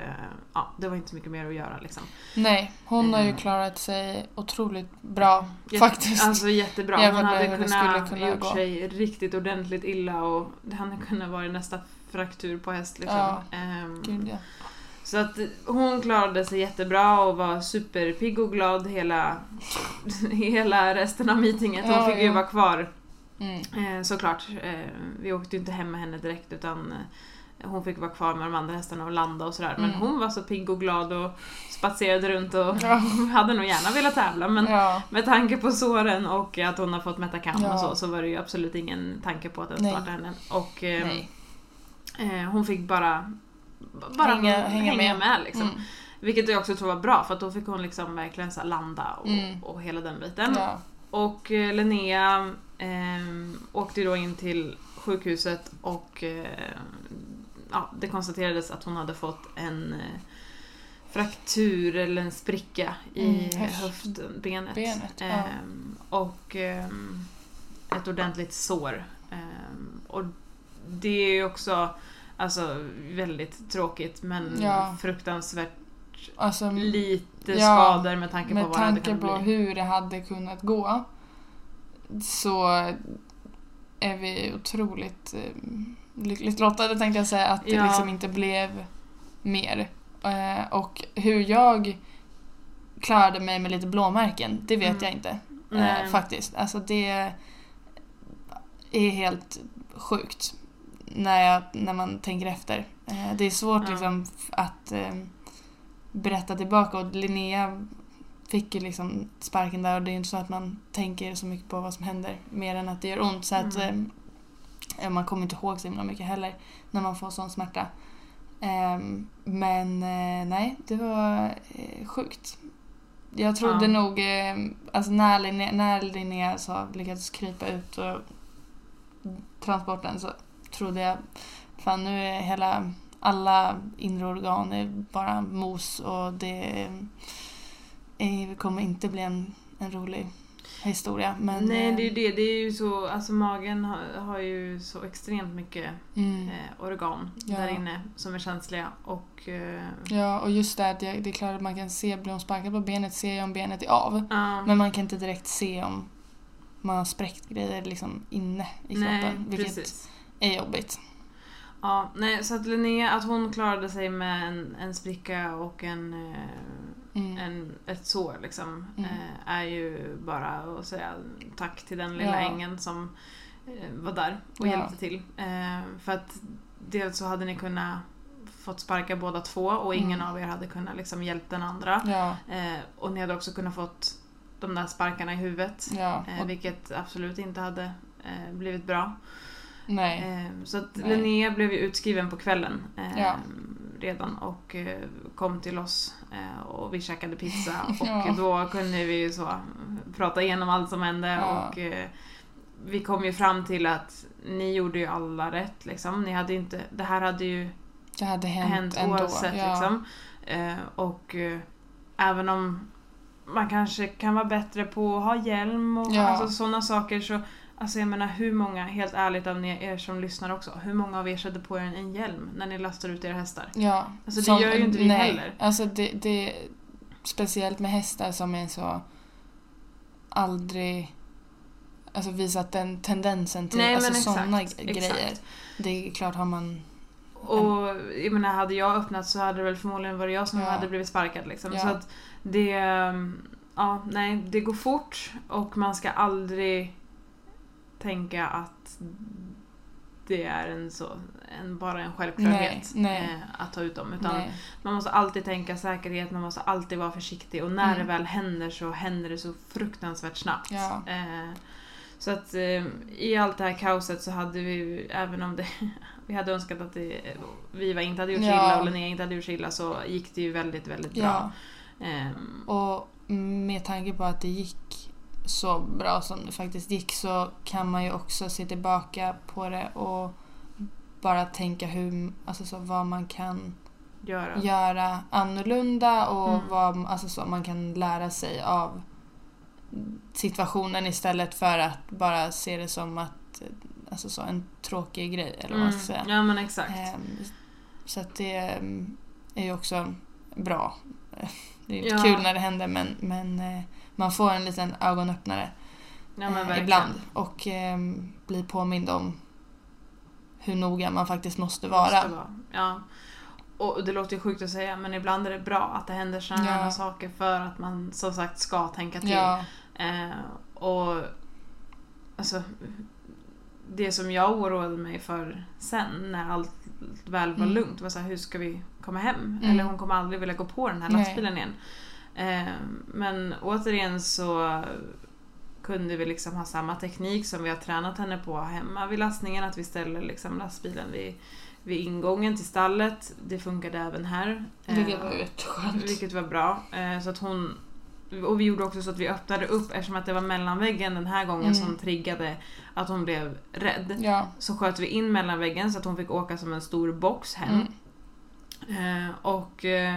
[SPEAKER 3] ja, det var inte så mycket mer att göra liksom.
[SPEAKER 2] Nej, hon har ju klarat sig otroligt bra
[SPEAKER 3] Jätte-
[SPEAKER 2] faktiskt.
[SPEAKER 3] Alltså jättebra. Hon hade kunnat,
[SPEAKER 2] kunna
[SPEAKER 3] gjort
[SPEAKER 2] gå.
[SPEAKER 3] sig riktigt ordentligt illa och det hade kunnat vara nästa fraktur på häst liksom.
[SPEAKER 2] Ja.
[SPEAKER 3] Ehm,
[SPEAKER 2] Gud, ja.
[SPEAKER 3] Så att hon klarade sig jättebra och var superpigg och glad hela, hela resten av meetinget. Hon
[SPEAKER 2] Ja,
[SPEAKER 3] fick ju
[SPEAKER 2] ja.
[SPEAKER 3] vara kvar
[SPEAKER 2] Mm.
[SPEAKER 3] eh, såklart. Eh, vi åkte ju inte hem med henne direkt utan eh, hon fick vara kvar med de andra hästarna och landa och sådär. Men
[SPEAKER 2] Mm.
[SPEAKER 3] hon var så pigg och glad och spatserade runt och
[SPEAKER 2] Ja.
[SPEAKER 3] hade nog gärna velat tävla men
[SPEAKER 2] ja.
[SPEAKER 3] med tanke på såren och att hon har fått Metacam
[SPEAKER 2] Ja.
[SPEAKER 3] och så så var det ju absolut ingen tanke på att ens starta henne. Och eh, hon fick bara, bara
[SPEAKER 2] Hänga- hänga med.
[SPEAKER 3] liksom.
[SPEAKER 2] Mm.
[SPEAKER 3] Vilket jag också tror var bra för då fick hon liksom verkligen så landa och,
[SPEAKER 2] Mm.
[SPEAKER 3] och hela den biten.
[SPEAKER 2] Ja.
[SPEAKER 3] Och eh, Linnea eh, åkte då in till sjukhuset och eh, ja, det konstaterades att hon hade fått en eh, fraktur eller en spricka i
[SPEAKER 2] Mm, höft-
[SPEAKER 3] höftbenet.
[SPEAKER 2] benet, ja.
[SPEAKER 3] Ehm, och ehm, ett ordentligt sår. Ehm, och det är ju också alltså, väldigt tråkigt men
[SPEAKER 2] Ja.
[SPEAKER 3] fruktansvärt
[SPEAKER 2] Alltså,
[SPEAKER 3] lite
[SPEAKER 2] Ja,
[SPEAKER 3] skador med tanke på
[SPEAKER 2] med
[SPEAKER 3] vad det hade
[SPEAKER 2] tanke på
[SPEAKER 3] bli.
[SPEAKER 2] hur det hade kunnat gå så är vi otroligt eh, lyckligt lottade tänkte jag säga att det
[SPEAKER 3] Ja.
[SPEAKER 2] liksom inte blev mer. Eh, och hur jag klarade mig med lite blåmärken, det vet
[SPEAKER 3] Mm.
[SPEAKER 2] jag inte. Eh, faktiskt. Alltså det är helt sjukt när, jag, när man tänker efter. Eh, det är svårt
[SPEAKER 3] Ja.
[SPEAKER 2] liksom att eh, berätta tillbaka och Linnea fick ju liksom sparken där och det är inte så att man tänker så mycket på vad som händer mer än att det gör ont. Så att
[SPEAKER 3] Mm.
[SPEAKER 2] eh, man kommer inte ihåg så himla mycket heller när man får sån smärta. Ehm, men eh, nej, det var sjukt. Jag trodde
[SPEAKER 3] Ja.
[SPEAKER 2] nog, alltså när Linnea, när Linnea så lyckades krypa ut och transporten så trodde jag fan nu är hela, alla inre organ är bara mos och det eh, kommer inte bli en, en rolig historia. Men,
[SPEAKER 3] Nej, det är ju
[SPEAKER 2] eh,
[SPEAKER 3] det. Det är ju så, alltså magen har, har ju så extremt mycket
[SPEAKER 2] mm.
[SPEAKER 3] eh, organ
[SPEAKER 2] Ja.
[SPEAKER 3] där inne som är känsliga och... Eh,
[SPEAKER 2] Ja, och just det att det är klart att man kan se, blir hon sparkad på benet ser jag om benet är av.
[SPEAKER 3] ja.
[SPEAKER 2] Men man kan inte direkt se om man har spräckt grejer liksom inne i kroppen.
[SPEAKER 3] Nej,
[SPEAKER 2] vilket
[SPEAKER 3] precis.
[SPEAKER 2] Är jobbigt.
[SPEAKER 3] Ja, nej, så att Linnea, att hon klarade sig med en, en spricka och en, eh,
[SPEAKER 2] Mm.
[SPEAKER 3] en, ett sår liksom,
[SPEAKER 2] Mm.
[SPEAKER 3] eh, är ju bara att säga tack till den lilla
[SPEAKER 2] Ja.
[SPEAKER 3] ängeln som eh, var där och
[SPEAKER 2] Ja.
[SPEAKER 3] hjälpte till. För att dels så hade ni kunnat fått sparka båda två och ingen
[SPEAKER 2] Mm.
[SPEAKER 3] av er hade kunnat liksom hjälpa den andra.
[SPEAKER 2] Ja,
[SPEAKER 3] och ni hade också kunnat fått de där sparkarna i huvudet. vilket absolut inte hade blivit bra.
[SPEAKER 2] Nej.
[SPEAKER 3] Eh, så att
[SPEAKER 2] Nej.
[SPEAKER 3] Linnea blev ju utskriven på kvällen eh,
[SPEAKER 2] Ja.
[SPEAKER 3] redan och eh, kom till oss eh, och vi käkade pizza och
[SPEAKER 2] Ja.
[SPEAKER 3] då kunde vi ju så prata igenom allt som hände
[SPEAKER 2] Ja.
[SPEAKER 3] och eh, vi kom ju fram till att ni gjorde ju alla rätt liksom. Ni hade inte, det här hade ju
[SPEAKER 2] Det hade hänt,
[SPEAKER 3] hänt
[SPEAKER 2] ändå.
[SPEAKER 3] oavsett
[SPEAKER 2] ja.
[SPEAKER 3] liksom. Eh, och även om man kanske kan vara bättre på att ha hjälm och
[SPEAKER 2] Ja.
[SPEAKER 3] alltså, sådana saker så Alltså jag menar hur många, helt ärligt av er som lyssnar också, hur många av er sätter på er en, hjälm när ni lastar ut era hästar?
[SPEAKER 2] Ja.
[SPEAKER 3] Alltså, det gör ju inte vi
[SPEAKER 2] nej.
[SPEAKER 3] heller.
[SPEAKER 2] Alltså det, det, speciellt med hästar som är så aldrig alltså visat den tendensen till
[SPEAKER 3] Nej,
[SPEAKER 2] alltså sådana grejer.
[SPEAKER 3] exakt.
[SPEAKER 2] Det är klart har man...
[SPEAKER 3] Och jag menar, hade jag öppnat så hade det väl förmodligen varit jag som
[SPEAKER 2] Ja.
[SPEAKER 3] hade blivit sparkad liksom.
[SPEAKER 2] Ja.
[SPEAKER 3] Så att det... ehm, Ja, nej, det går fort och man ska aldrig tänka att det är en så, en, bara en självklarhet
[SPEAKER 2] Nej, nej.
[SPEAKER 3] Eh, att ta ut dem. Utan
[SPEAKER 2] Nej.
[SPEAKER 3] man måste alltid tänka säkerhet, man måste alltid vara försiktig och när
[SPEAKER 2] Mm.
[SPEAKER 3] det väl händer så händer det så fruktansvärt snabbt.
[SPEAKER 2] Ja.
[SPEAKER 3] Eh, så att eh, i allt det här kaoset så hade vi, även om det, vi hade önskat att det, Viva inte hade gjort
[SPEAKER 2] Ja.
[SPEAKER 3] illa och Linnea inte hade gjort illa så gick det ju väldigt, väldigt bra.
[SPEAKER 2] Ja.
[SPEAKER 3] Ehm,
[SPEAKER 2] Och med tanke på att det gick så bra som det faktiskt gick så kan man ju också se tillbaka på det och bara tänka hur, alltså så, vad man kan
[SPEAKER 3] göra.
[SPEAKER 2] göra annorlunda och
[SPEAKER 3] Mm.
[SPEAKER 2] vad alltså så, man kan lära sig av situationen istället för att bara se det som att, alltså så, en tråkig grej eller vad man ska säga.
[SPEAKER 3] Mm. Ja men exakt.
[SPEAKER 2] Ehm, Så att det ehm, är ju också bra. Det är ju
[SPEAKER 3] Ja.
[SPEAKER 2] kul när det händer men, men eh, man får en liten ögonöppnare
[SPEAKER 3] ja,
[SPEAKER 2] eh, ibland och ehm, blir påmind om hur noga man faktiskt måste vara.
[SPEAKER 3] Måste vara. Ja. Och det låter ju sjukt att säga men ibland är det bra att det händer sådana
[SPEAKER 2] Ja.
[SPEAKER 3] här saker för att man som sagt ska tänka till.
[SPEAKER 2] Ja,
[SPEAKER 3] Eh, och alltså det som jag oroade mig för sen när allt väl var
[SPEAKER 2] Mm.
[SPEAKER 3] lugnt var så här, hur ska vi komma hem?
[SPEAKER 2] Mm.
[SPEAKER 3] Eller hon kommer aldrig vilja gå på den här
[SPEAKER 2] Nej.
[SPEAKER 3] lastbilen igen. Eh, men återigen så kunde vi liksom ha samma teknik som vi har tränat henne på hemma vid lastningen. Att vi ställer liksom lastbilen vid, vid ingången till stallet. Det funkade även här.
[SPEAKER 2] Vilket var ju jätteskönt.
[SPEAKER 3] vilket var bra. Eh, så att hon, och vi gjorde också så att vi öppnade upp eftersom att det var mellanväggen den här gången
[SPEAKER 2] Mm.
[SPEAKER 3] som triggade att hon blev rädd.
[SPEAKER 2] Ja.
[SPEAKER 3] Så sköt vi in mellanväggen så att hon fick åka som en stor box hem.
[SPEAKER 2] Mm.
[SPEAKER 3] Och eh,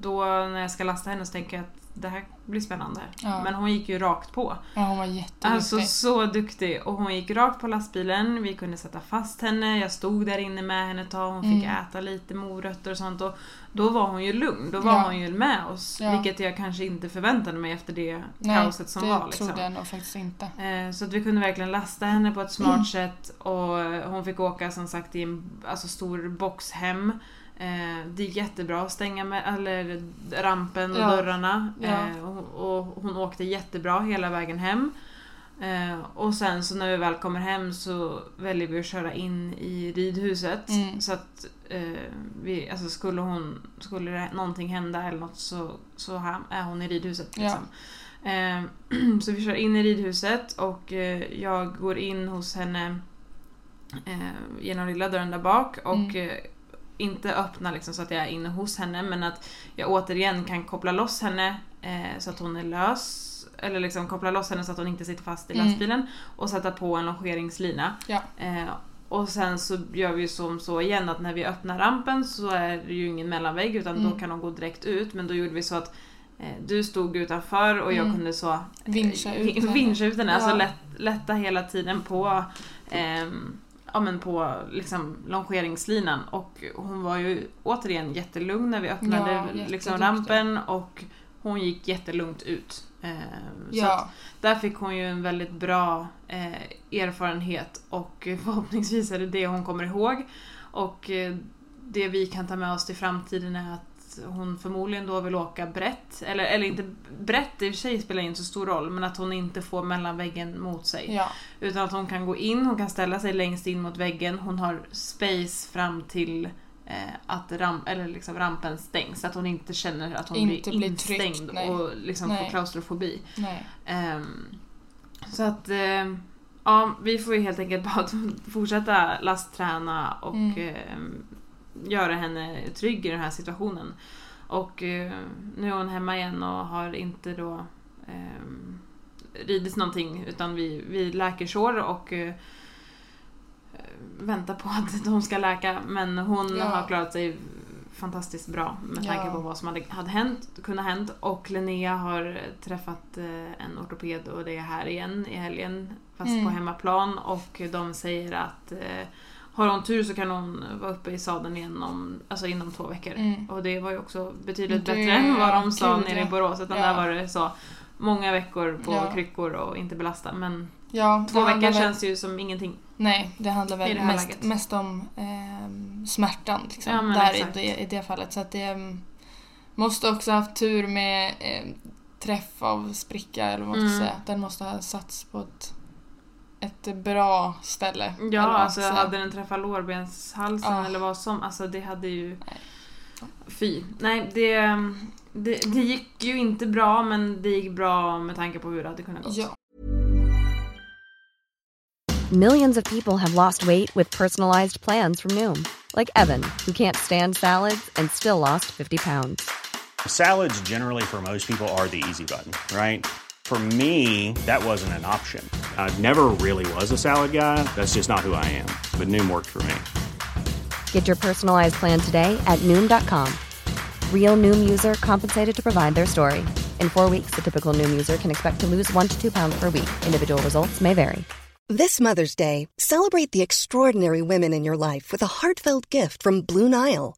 [SPEAKER 3] då när jag ska lasta henne så tänker jag att det här blir spännande.
[SPEAKER 2] Ja.
[SPEAKER 3] Men hon gick ju rakt på.
[SPEAKER 2] ja, hon var jätteduktig.
[SPEAKER 3] Alltså så duktig. Och hon gick rakt på lastbilen, vi kunde sätta fast henne, jag stod där inne med henne ett tag, hon fick
[SPEAKER 2] Mm.
[SPEAKER 3] äta lite morötter och sånt. Och då var hon ju lugn, då var
[SPEAKER 2] Ja.
[SPEAKER 3] hon ju med oss.
[SPEAKER 2] Ja.
[SPEAKER 3] Vilket jag kanske inte förväntade mig efter det
[SPEAKER 2] Nej,
[SPEAKER 3] kaoset som
[SPEAKER 2] det
[SPEAKER 3] var. Liksom.
[SPEAKER 2] trodde jag nog faktiskt inte.
[SPEAKER 3] Eh, Så att vi kunde verkligen lasta henne på ett smart
[SPEAKER 2] Mm.
[SPEAKER 3] sätt och hon fick åka som sagt i en alltså, stor box hem. Eh, Det gick jättebra att stänga med, eller rampen och
[SPEAKER 2] Ja.
[SPEAKER 3] dörrarna.
[SPEAKER 2] Ja.
[SPEAKER 3] Eh, och, hon åkte jättebra hela vägen hem. Eh, och sen så när vi väl kommer hem så väljer vi att köra in i ridhuset.
[SPEAKER 2] Mm.
[SPEAKER 3] Så att vi, alltså skulle, hon, skulle någonting hända eller något så, så här är hon i ridhuset.
[SPEAKER 2] Ja.
[SPEAKER 3] Liksom. Eh, så vi kör in i ridhuset och jag går in hos henne genom lilla dörren där bak och
[SPEAKER 2] Mm.
[SPEAKER 3] Eh, inte öppna liksom så att jag är inne hos henne men att jag återigen kan koppla loss henne eh, så att hon är lös. Eller liksom koppla loss henne så att hon inte sitter fast i
[SPEAKER 2] Mm.
[SPEAKER 3] lastbilen och sätta på en longeringslina.
[SPEAKER 2] Ja.
[SPEAKER 3] Eh, och sen så gör vi som så igen att när vi öppnar rampen så är det ju ingen mellanvägg utan då
[SPEAKER 2] Mm.
[SPEAKER 3] kan hon gå direkt ut men då gjorde vi så att eh, du stod utanför och jag
[SPEAKER 2] Mm.
[SPEAKER 3] kunde så
[SPEAKER 2] Vinscha ut
[SPEAKER 3] vin-
[SPEAKER 2] henne.
[SPEAKER 3] vinscha ut henne. Alltså
[SPEAKER 2] Ja.
[SPEAKER 3] lätt, lätta hela tiden på ehm, ja, men på liksom longeringslinan. Och hon var ju återigen jättelugn när vi öppnade
[SPEAKER 2] Ja,
[SPEAKER 3] liksom rampen. Och hon gick jättelugnt ut. Så att
[SPEAKER 2] Ja,
[SPEAKER 3] där fick hon ju en väldigt bra eh, erfarenhet. Och förhoppningsvis är det det hon kommer ihåg. Och eh, det vi kan ta med oss till framtiden är att hon förmodligen då vill åka brett. Eller, eller inte brett i och för sig spelar inte så stor roll, men att hon inte får mellanväggen mot sig.
[SPEAKER 2] ja,
[SPEAKER 3] Utan att hon kan gå in, hon kan ställa sig längst in mot väggen, hon har space fram till eh, att ram, eller liksom rampen stängs. Att hon inte känner att hon
[SPEAKER 2] Inte
[SPEAKER 3] blir
[SPEAKER 2] tryckt,
[SPEAKER 3] instängd
[SPEAKER 2] nej.
[SPEAKER 3] och liksom får klaustrofobi. Ehm, så att ehm, ja, vi får ju helt enkelt bara fortsätta lastträna och
[SPEAKER 2] Mm.
[SPEAKER 3] ehm, göra henne trygg i den här situationen. Och eh, nu är hon hemma igen och har inte då um, ridit någonting utan vi, vi läker sår och eh, väntar på att de ska läka. Men hon
[SPEAKER 2] Ja.
[SPEAKER 3] har klarat sig fantastiskt bra med tanke
[SPEAKER 2] Ja.
[SPEAKER 3] på vad som hade, hade hänt, kunnat hänt. Och Linnea har träffat eh, en ortoped och det är här igen i helgen. Fast
[SPEAKER 2] Mm.
[SPEAKER 3] på hemmaplan och de säger att eh, har hon tur så kan hon vara uppe i sadeln igen om, alltså inom två veckor.
[SPEAKER 2] Mm.
[SPEAKER 3] Och det var ju också betydligt
[SPEAKER 2] Det-
[SPEAKER 3] bättre än vad de sa nere i. Borås. Utan
[SPEAKER 2] Ja.
[SPEAKER 3] där var det så många veckor på
[SPEAKER 2] Ja.
[SPEAKER 3] kryckor och inte belasta. Men
[SPEAKER 2] Ja,
[SPEAKER 3] två veckor
[SPEAKER 2] väl-
[SPEAKER 3] känns ju som ingenting.
[SPEAKER 2] Nej, det handlar väl
[SPEAKER 3] det
[SPEAKER 2] mest, mest om ehm, smärtan liksom, där i i det fallet. Så att det ehm, måste också ha haft tur med ehm, träff av spricka eller vad man ska
[SPEAKER 3] Mm.
[SPEAKER 2] säga. Den måste ha satts på ett, ett bra ställe.
[SPEAKER 3] Ja, alltså hade den träffat lårbenshalsen
[SPEAKER 2] Ja.
[SPEAKER 3] eller vad som, alltså det hade ju...
[SPEAKER 2] Nej.
[SPEAKER 3] Fy. Nej, det, det, det gick ju inte bra men det gick bra med tanke på hur det hade kunnat gå.
[SPEAKER 2] Ja.
[SPEAKER 4] Millions of people have lost weight with personalized plans from Noom, like Evan, who can't stand salads and still lost 50 pounds.
[SPEAKER 5] Salads, generally, for most people, are the easy button, right? For me, that wasn't an option. I never really was a salad guy. That's just not who I am. But Noom worked for me.
[SPEAKER 4] Get your personalized plan today at Noom.com. Real Noom user compensated to provide their story. In four weeks, the typical Noom user can expect to lose one to two pounds per week. Individual results may vary.
[SPEAKER 6] This Mother's Day, celebrate the extraordinary women in your life with a heartfelt gift from Blue Nile.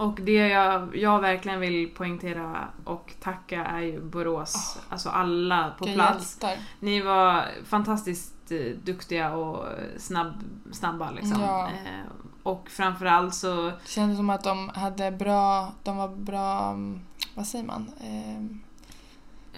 [SPEAKER 3] Och det jag, jag verkligen vill poängtera och tacka är ju Borås. Alltså alla på plats.
[SPEAKER 2] hjältar.
[SPEAKER 3] Ni var fantastiskt eh, duktiga och snabb, snabba liksom.
[SPEAKER 2] Ja.
[SPEAKER 3] Eh, och framförallt så
[SPEAKER 2] Det kändes som att de hade bra, de var bra, mm, vad säger man? Ehm,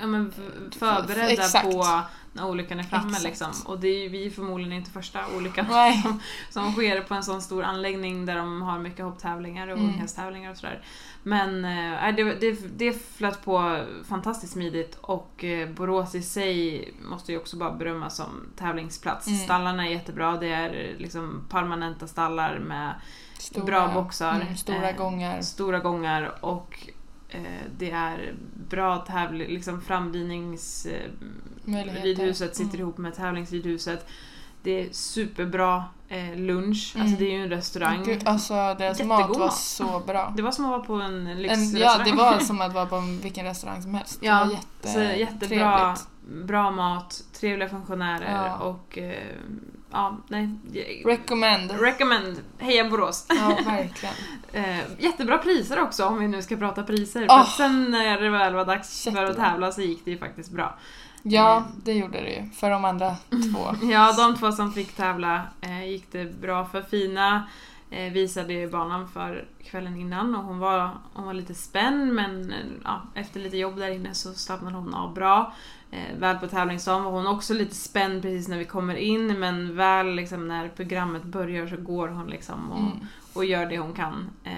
[SPEAKER 3] ja, men förberedda
[SPEAKER 2] Exakt.
[SPEAKER 3] på när olyckan är framme
[SPEAKER 2] Exakt.
[SPEAKER 3] liksom. Och det är ju vi förmodligen inte första olyckan
[SPEAKER 2] Nej.
[SPEAKER 3] som, som sker på en sån stor anläggning där de har mycket hopptävlingar och
[SPEAKER 2] Mm.
[SPEAKER 3] unghästtävlingar och sådär. Men eh, det, det, det flöt på fantastiskt smidigt och eh, Borås i sig måste ju också bara berömmas som tävlingsplats.
[SPEAKER 2] Mm.
[SPEAKER 3] Stallarna är jättebra, det är liksom permanenta stallar med
[SPEAKER 2] stora,
[SPEAKER 3] bra boxar.
[SPEAKER 2] Mm, stora
[SPEAKER 3] eh,
[SPEAKER 2] gångar.
[SPEAKER 3] Stora gångar och det är bra tävling, liksom framdrivnings... Eh, sitter
[SPEAKER 2] Mm.
[SPEAKER 3] ihop med tävlingsridhuset. Det är superbra eh, lunch,
[SPEAKER 2] Mm.
[SPEAKER 3] alltså det är ju en restaurang.
[SPEAKER 2] Gud, alltså deras
[SPEAKER 3] Jättegod
[SPEAKER 2] mat var så bra.
[SPEAKER 3] Det var som att vara på en
[SPEAKER 2] En,
[SPEAKER 3] lyxrestaurang.
[SPEAKER 2] ja, det var som att vara på en- vilken restaurang som helst.
[SPEAKER 3] Ja,
[SPEAKER 2] det var
[SPEAKER 3] så
[SPEAKER 2] jätte,
[SPEAKER 3] jättebra,
[SPEAKER 2] trevligt.
[SPEAKER 3] bra mat, trevliga funktionärer
[SPEAKER 2] Ja.
[SPEAKER 3] och eh, ja, nej.
[SPEAKER 2] Recommend.
[SPEAKER 3] Recommend. Heja Borås.
[SPEAKER 2] Ja, verkligen.
[SPEAKER 3] Eh, jättebra priser också om vi nu ska prata priser.
[SPEAKER 2] Åh.
[SPEAKER 3] För att sen när det väl var dags för att
[SPEAKER 2] Jättebra.
[SPEAKER 3] tävla så gick det ju faktiskt bra.
[SPEAKER 2] Ja, det gjorde det ju. För de andra två.
[SPEAKER 3] Ja, de två som fick tävla eh, gick det bra för. Fina eh, visade ju banan för kvällen innan och hon var, hon var lite spänd men eh, ja, efter lite jobb där inne så slappnade hon av bra. Eh, väl på tävlingsdagen var hon också lite spänd precis när vi kommer in men väl liksom när programmet börjar så går hon liksom och,
[SPEAKER 2] Mm.
[SPEAKER 3] och gör det hon kan eh,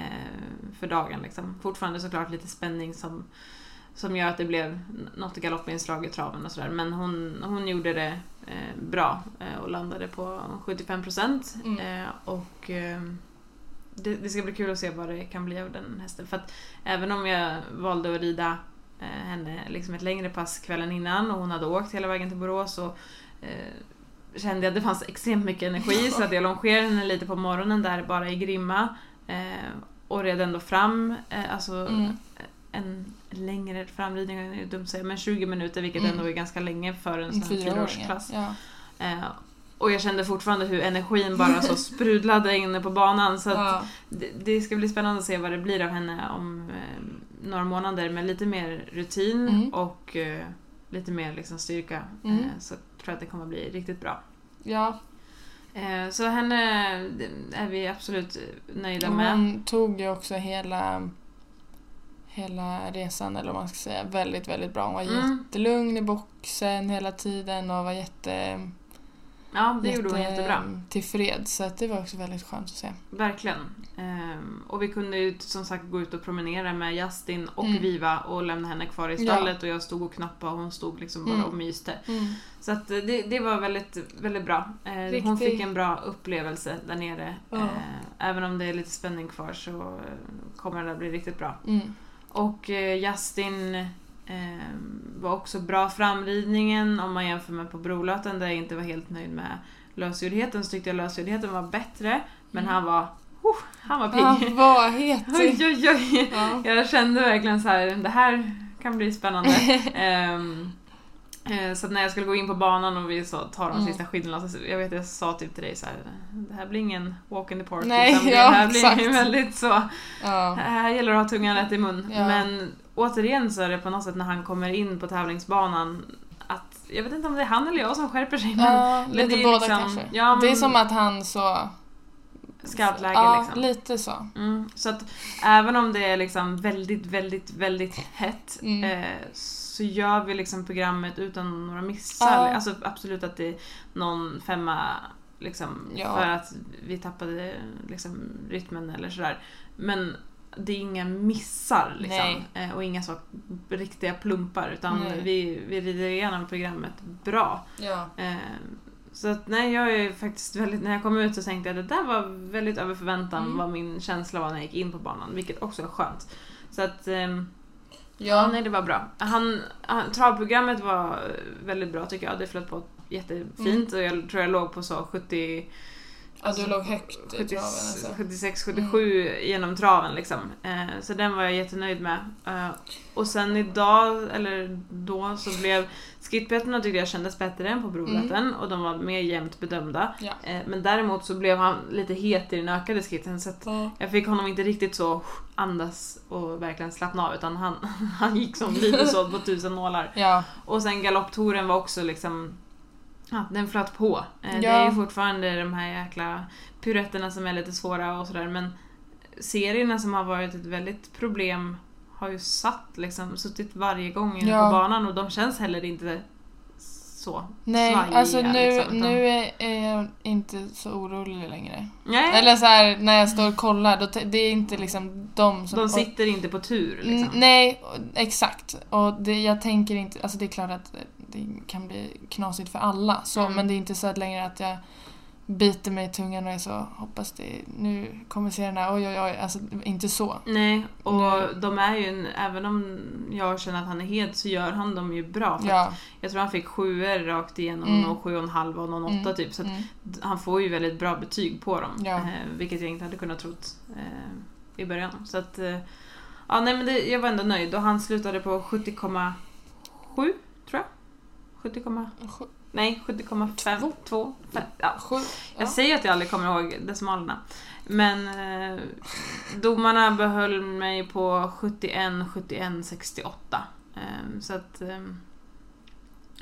[SPEAKER 3] för dagen. Liksom. Fortfarande såklart lite spänning som, som gör att det blev något galoppinslag i traven och sådär. Men hon, hon gjorde det eh, bra eh, och landade på 75%
[SPEAKER 2] Mm.
[SPEAKER 3] eh, och eh, det, det ska bli kul att se vad det kan bli av den hästen. För att även om jag valde att rida henne liksom ett längre pass kvällen innan och hon hade åkt hela vägen till Borås och eh, kände jag att det fanns extremt mycket energi så att jag longerade henne lite på morgonen där bara i Grimma eh, och red ändå fram, eh, alltså
[SPEAKER 2] Mm.
[SPEAKER 3] en längre framridning, är ju dumt att säga, men 20 minuter vilket
[SPEAKER 2] Mm.
[SPEAKER 3] ändå är ganska länge för en sån här fyraårsklass.
[SPEAKER 2] Ja.
[SPEAKER 3] Eh, och jag kände fortfarande hur energin bara så sprudlade inne på banan så att
[SPEAKER 2] Ja.
[SPEAKER 3] det, det ska bli spännande att se vad det blir av henne om eh, några månader med lite mer rutin
[SPEAKER 2] Mm.
[SPEAKER 3] och eh, lite mer liksom styrka.
[SPEAKER 2] Mm.
[SPEAKER 3] Eh, så tror jag att det kommer bli riktigt bra.
[SPEAKER 2] ja.
[SPEAKER 3] Eh, så henne det är vi absolut nöjda
[SPEAKER 2] Och
[SPEAKER 3] med.
[SPEAKER 2] hon tog ju också hela, hela resan, eller vad man ska säga, väldigt, väldigt bra. Hon var
[SPEAKER 3] Mm.
[SPEAKER 2] jättelugn i boxen hela tiden och var jätte,
[SPEAKER 3] Ja, det gjorde hon jättebra.
[SPEAKER 2] tillfreds. Så att det var också väldigt skönt att se.
[SPEAKER 3] Verkligen. Ehm, och vi kunde ju som sagt gå ut och promenera med Justin och
[SPEAKER 2] Mm.
[SPEAKER 3] Viva och lämna henne kvar i
[SPEAKER 2] Ja.
[SPEAKER 3] stallet och jag stod och knappade och hon stod liksom bara
[SPEAKER 2] Mm.
[SPEAKER 3] och myste. Så att eh, det, det var väldigt, väldigt bra. Eh, Hon fick en bra upplevelse där nere.
[SPEAKER 2] Ja.
[SPEAKER 3] Eh, även om det är lite spänning kvar så kommer det att bli riktigt bra.
[SPEAKER 2] Mm.
[SPEAKER 3] Och eh, Justin var också bra framridningen om man jämför med på Brolöten där jag inte var helt nöjd med lösgjordheten så tyckte jag lösgjordheten var bättre. Men han var, oh, han var pigg.
[SPEAKER 2] Han var het.
[SPEAKER 3] Oj, oj, oj.
[SPEAKER 2] Ja.
[SPEAKER 3] Jag kände verkligen så här, det här kan bli spännande. Ehm, eh, så när jag skulle gå in på banan och vi så tar de
[SPEAKER 2] Mm.
[SPEAKER 3] sista skidorna, så jag vet jag sa typ till dig så här, det här blir ingen walk in the park.
[SPEAKER 2] Nej,
[SPEAKER 3] utan
[SPEAKER 2] ja,
[SPEAKER 3] det här blir
[SPEAKER 2] exakt.
[SPEAKER 3] väldigt så,
[SPEAKER 2] Ja.
[SPEAKER 3] här gäller det att ha tungan rätt i mun.
[SPEAKER 2] Ja.
[SPEAKER 3] Men återigen så är det på något sätt när han kommer in på tävlingsbanan att, jag vet inte om det är han eller jag som skärper sig, men
[SPEAKER 2] Ja,
[SPEAKER 3] men
[SPEAKER 2] lite
[SPEAKER 3] det är
[SPEAKER 2] båda
[SPEAKER 3] liksom-
[SPEAKER 2] kanske.
[SPEAKER 3] ja,
[SPEAKER 2] Det är
[SPEAKER 3] men-
[SPEAKER 2] som att han så...
[SPEAKER 3] scoutläge
[SPEAKER 2] ja,
[SPEAKER 3] liksom.
[SPEAKER 2] lite så.
[SPEAKER 3] Mm, så att även om det är liksom väldigt, väldigt, väldigt hett
[SPEAKER 2] Mm.
[SPEAKER 3] eh, så gör vi liksom programmet utan några missar.
[SPEAKER 2] Ja.
[SPEAKER 3] Alltså absolut att det är någon femma liksom
[SPEAKER 2] Ja.
[SPEAKER 3] för att vi tappade liksom rytmen eller sådär. Men det är inga missar liksom. Eh, och inga så riktiga plumpar utan
[SPEAKER 2] Nej.
[SPEAKER 3] vi, vi rider igenom programmet bra.
[SPEAKER 2] Ja.
[SPEAKER 3] Eh, så att nej, jag är faktiskt väldigt, när jag kom ut så tänkte jag att det där var väldigt över förväntan
[SPEAKER 2] Mm.
[SPEAKER 3] vad min känsla var när jag gick in på banan, vilket också är skönt. Så att, ehm, ja nej det var bra. Han, han, travprogrammet var väldigt bra tycker jag, det flöt på jättefint och jag tror jag låg på så 70
[SPEAKER 2] ja, du låg högt i traven alltså.
[SPEAKER 3] 76-77 genom traven liksom. Eh, så den var jag jättenöjd med. Eh, och sen idag, eller då, så blev skidpetterna tyckte jag kändes bättre än på Brolöten och de var mer jämnt bedömda.
[SPEAKER 2] Ja.
[SPEAKER 3] Eh, men däremot så blev han lite het i den ökade skitten så att
[SPEAKER 2] Ja.
[SPEAKER 3] jag fick honom inte riktigt så andas och verkligen slappna av utan han, han gick som lite så på tusen nålar.
[SPEAKER 2] Ja.
[SPEAKER 3] Och sen galopptouren var också liksom Ja, den flöt på. Eh, Det
[SPEAKER 2] Ja.
[SPEAKER 3] är ju fortfarande de här jäkla piruetterna som är lite svåra och sådär men serierna som har varit ett väldigt problem har ju satt liksom, suttit varje gång inne
[SPEAKER 2] Ja.
[SPEAKER 3] på banan och de känns heller inte så
[SPEAKER 2] Nej,
[SPEAKER 3] svajiga.
[SPEAKER 2] alltså nu,
[SPEAKER 3] liksom, utan-
[SPEAKER 2] nu är, är jag inte så orolig längre.
[SPEAKER 3] Nej,
[SPEAKER 2] Eller så här när jag står och kollar, då, det är inte liksom de som...
[SPEAKER 3] de sitter inte på tur liksom.
[SPEAKER 2] Nej, och- exakt. Och det, jag tänker inte, alltså det är klart att det kan bli knasigt för alla, så,
[SPEAKER 3] Mm.
[SPEAKER 2] men det är inte så att längre att jag biter mig i tungan och är så, hoppas det, nu kommer serierna, oj oj oj, alltså inte så.
[SPEAKER 3] Nej, och
[SPEAKER 2] Nej.
[SPEAKER 3] de är ju, en- även om jag känner att han är het så gör han dem ju bra. För
[SPEAKER 2] Ja.
[SPEAKER 3] Jag tror han fick sjuor rakt igenom
[SPEAKER 2] Mm.
[SPEAKER 3] och sju och en halv och någon åtta
[SPEAKER 2] Mm,
[SPEAKER 3] typ. Så
[SPEAKER 2] mm.
[SPEAKER 3] han får ju väldigt bra betyg på dem.
[SPEAKER 2] Ja.
[SPEAKER 3] Eh, vilket jag inte hade kunnat trott eh, i början. Så att, eh, ja nej men det, jag var ändå nöjd och han slutade på 70,7 tror jag. 70,
[SPEAKER 2] Sju-
[SPEAKER 3] nej 70,5. Två. Fem, Ja.
[SPEAKER 2] Sju. Ja.
[SPEAKER 3] Jag säger att jag aldrig kommer ihåg decimalerna. Men eh, domarna behöll mig på 71, 71, 68. Eh, så att... Eh,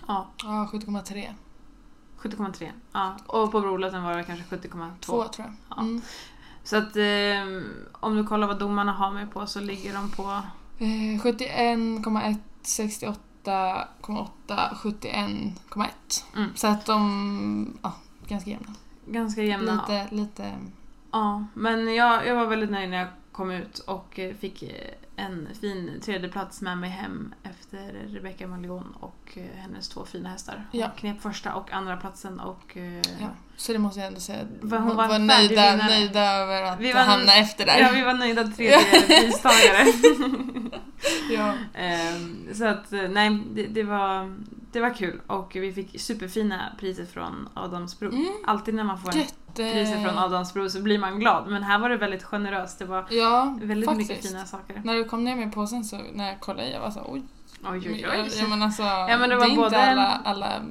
[SPEAKER 3] ja,
[SPEAKER 2] Ja, 7,3.
[SPEAKER 3] 70,3. Ja. Och på brolotten var det kanske 70,2.
[SPEAKER 2] Två tror jag.
[SPEAKER 3] Ja.
[SPEAKER 2] Mm.
[SPEAKER 3] Så att eh, om du kollar vad domarna har mig på så ligger de på...
[SPEAKER 2] Eh, 71,1, 68,8, 71,1.
[SPEAKER 3] Mm.
[SPEAKER 2] Så att de, ja, ganska jämna.
[SPEAKER 3] Ganska jämna.
[SPEAKER 2] Lite, lite...
[SPEAKER 3] Ja, men jag, jag var väldigt nöjd när jag kom ut och eh, fick eh, en fin tredjeplats med mig hem efter Rebecca Malion och eh, hennes två fina hästar. Hon
[SPEAKER 2] Ja.
[SPEAKER 3] knep första och andra platsen och eh,
[SPEAKER 2] Ja. Så det måste jag ändå säga.
[SPEAKER 3] Var- hon var
[SPEAKER 2] var, nöjda, nöjda över att
[SPEAKER 3] Vi var-
[SPEAKER 2] hamna efter där.
[SPEAKER 3] ja, vi var nöjda tredje pristagare.
[SPEAKER 2] Ja.
[SPEAKER 3] Ehm, så att eh, nej, det, det, var, det var kul och vi fick superfina priser från Adamsbro.
[SPEAKER 2] Mm.
[SPEAKER 3] Alltid när man får
[SPEAKER 2] Jätte...
[SPEAKER 3] priser från Adamsbro så blir man glad men här var det väldigt generöst. Det var
[SPEAKER 2] Ja,
[SPEAKER 3] väldigt
[SPEAKER 2] faktiskt.
[SPEAKER 3] mycket fina saker.
[SPEAKER 2] När du kom ner med påsen så när jag kollade jag var så oj.
[SPEAKER 3] Oj, oj, oj.
[SPEAKER 2] ja, men alltså,
[SPEAKER 3] Ja, men det
[SPEAKER 2] det,
[SPEAKER 3] var
[SPEAKER 2] är
[SPEAKER 3] både-
[SPEAKER 2] inte alla, alla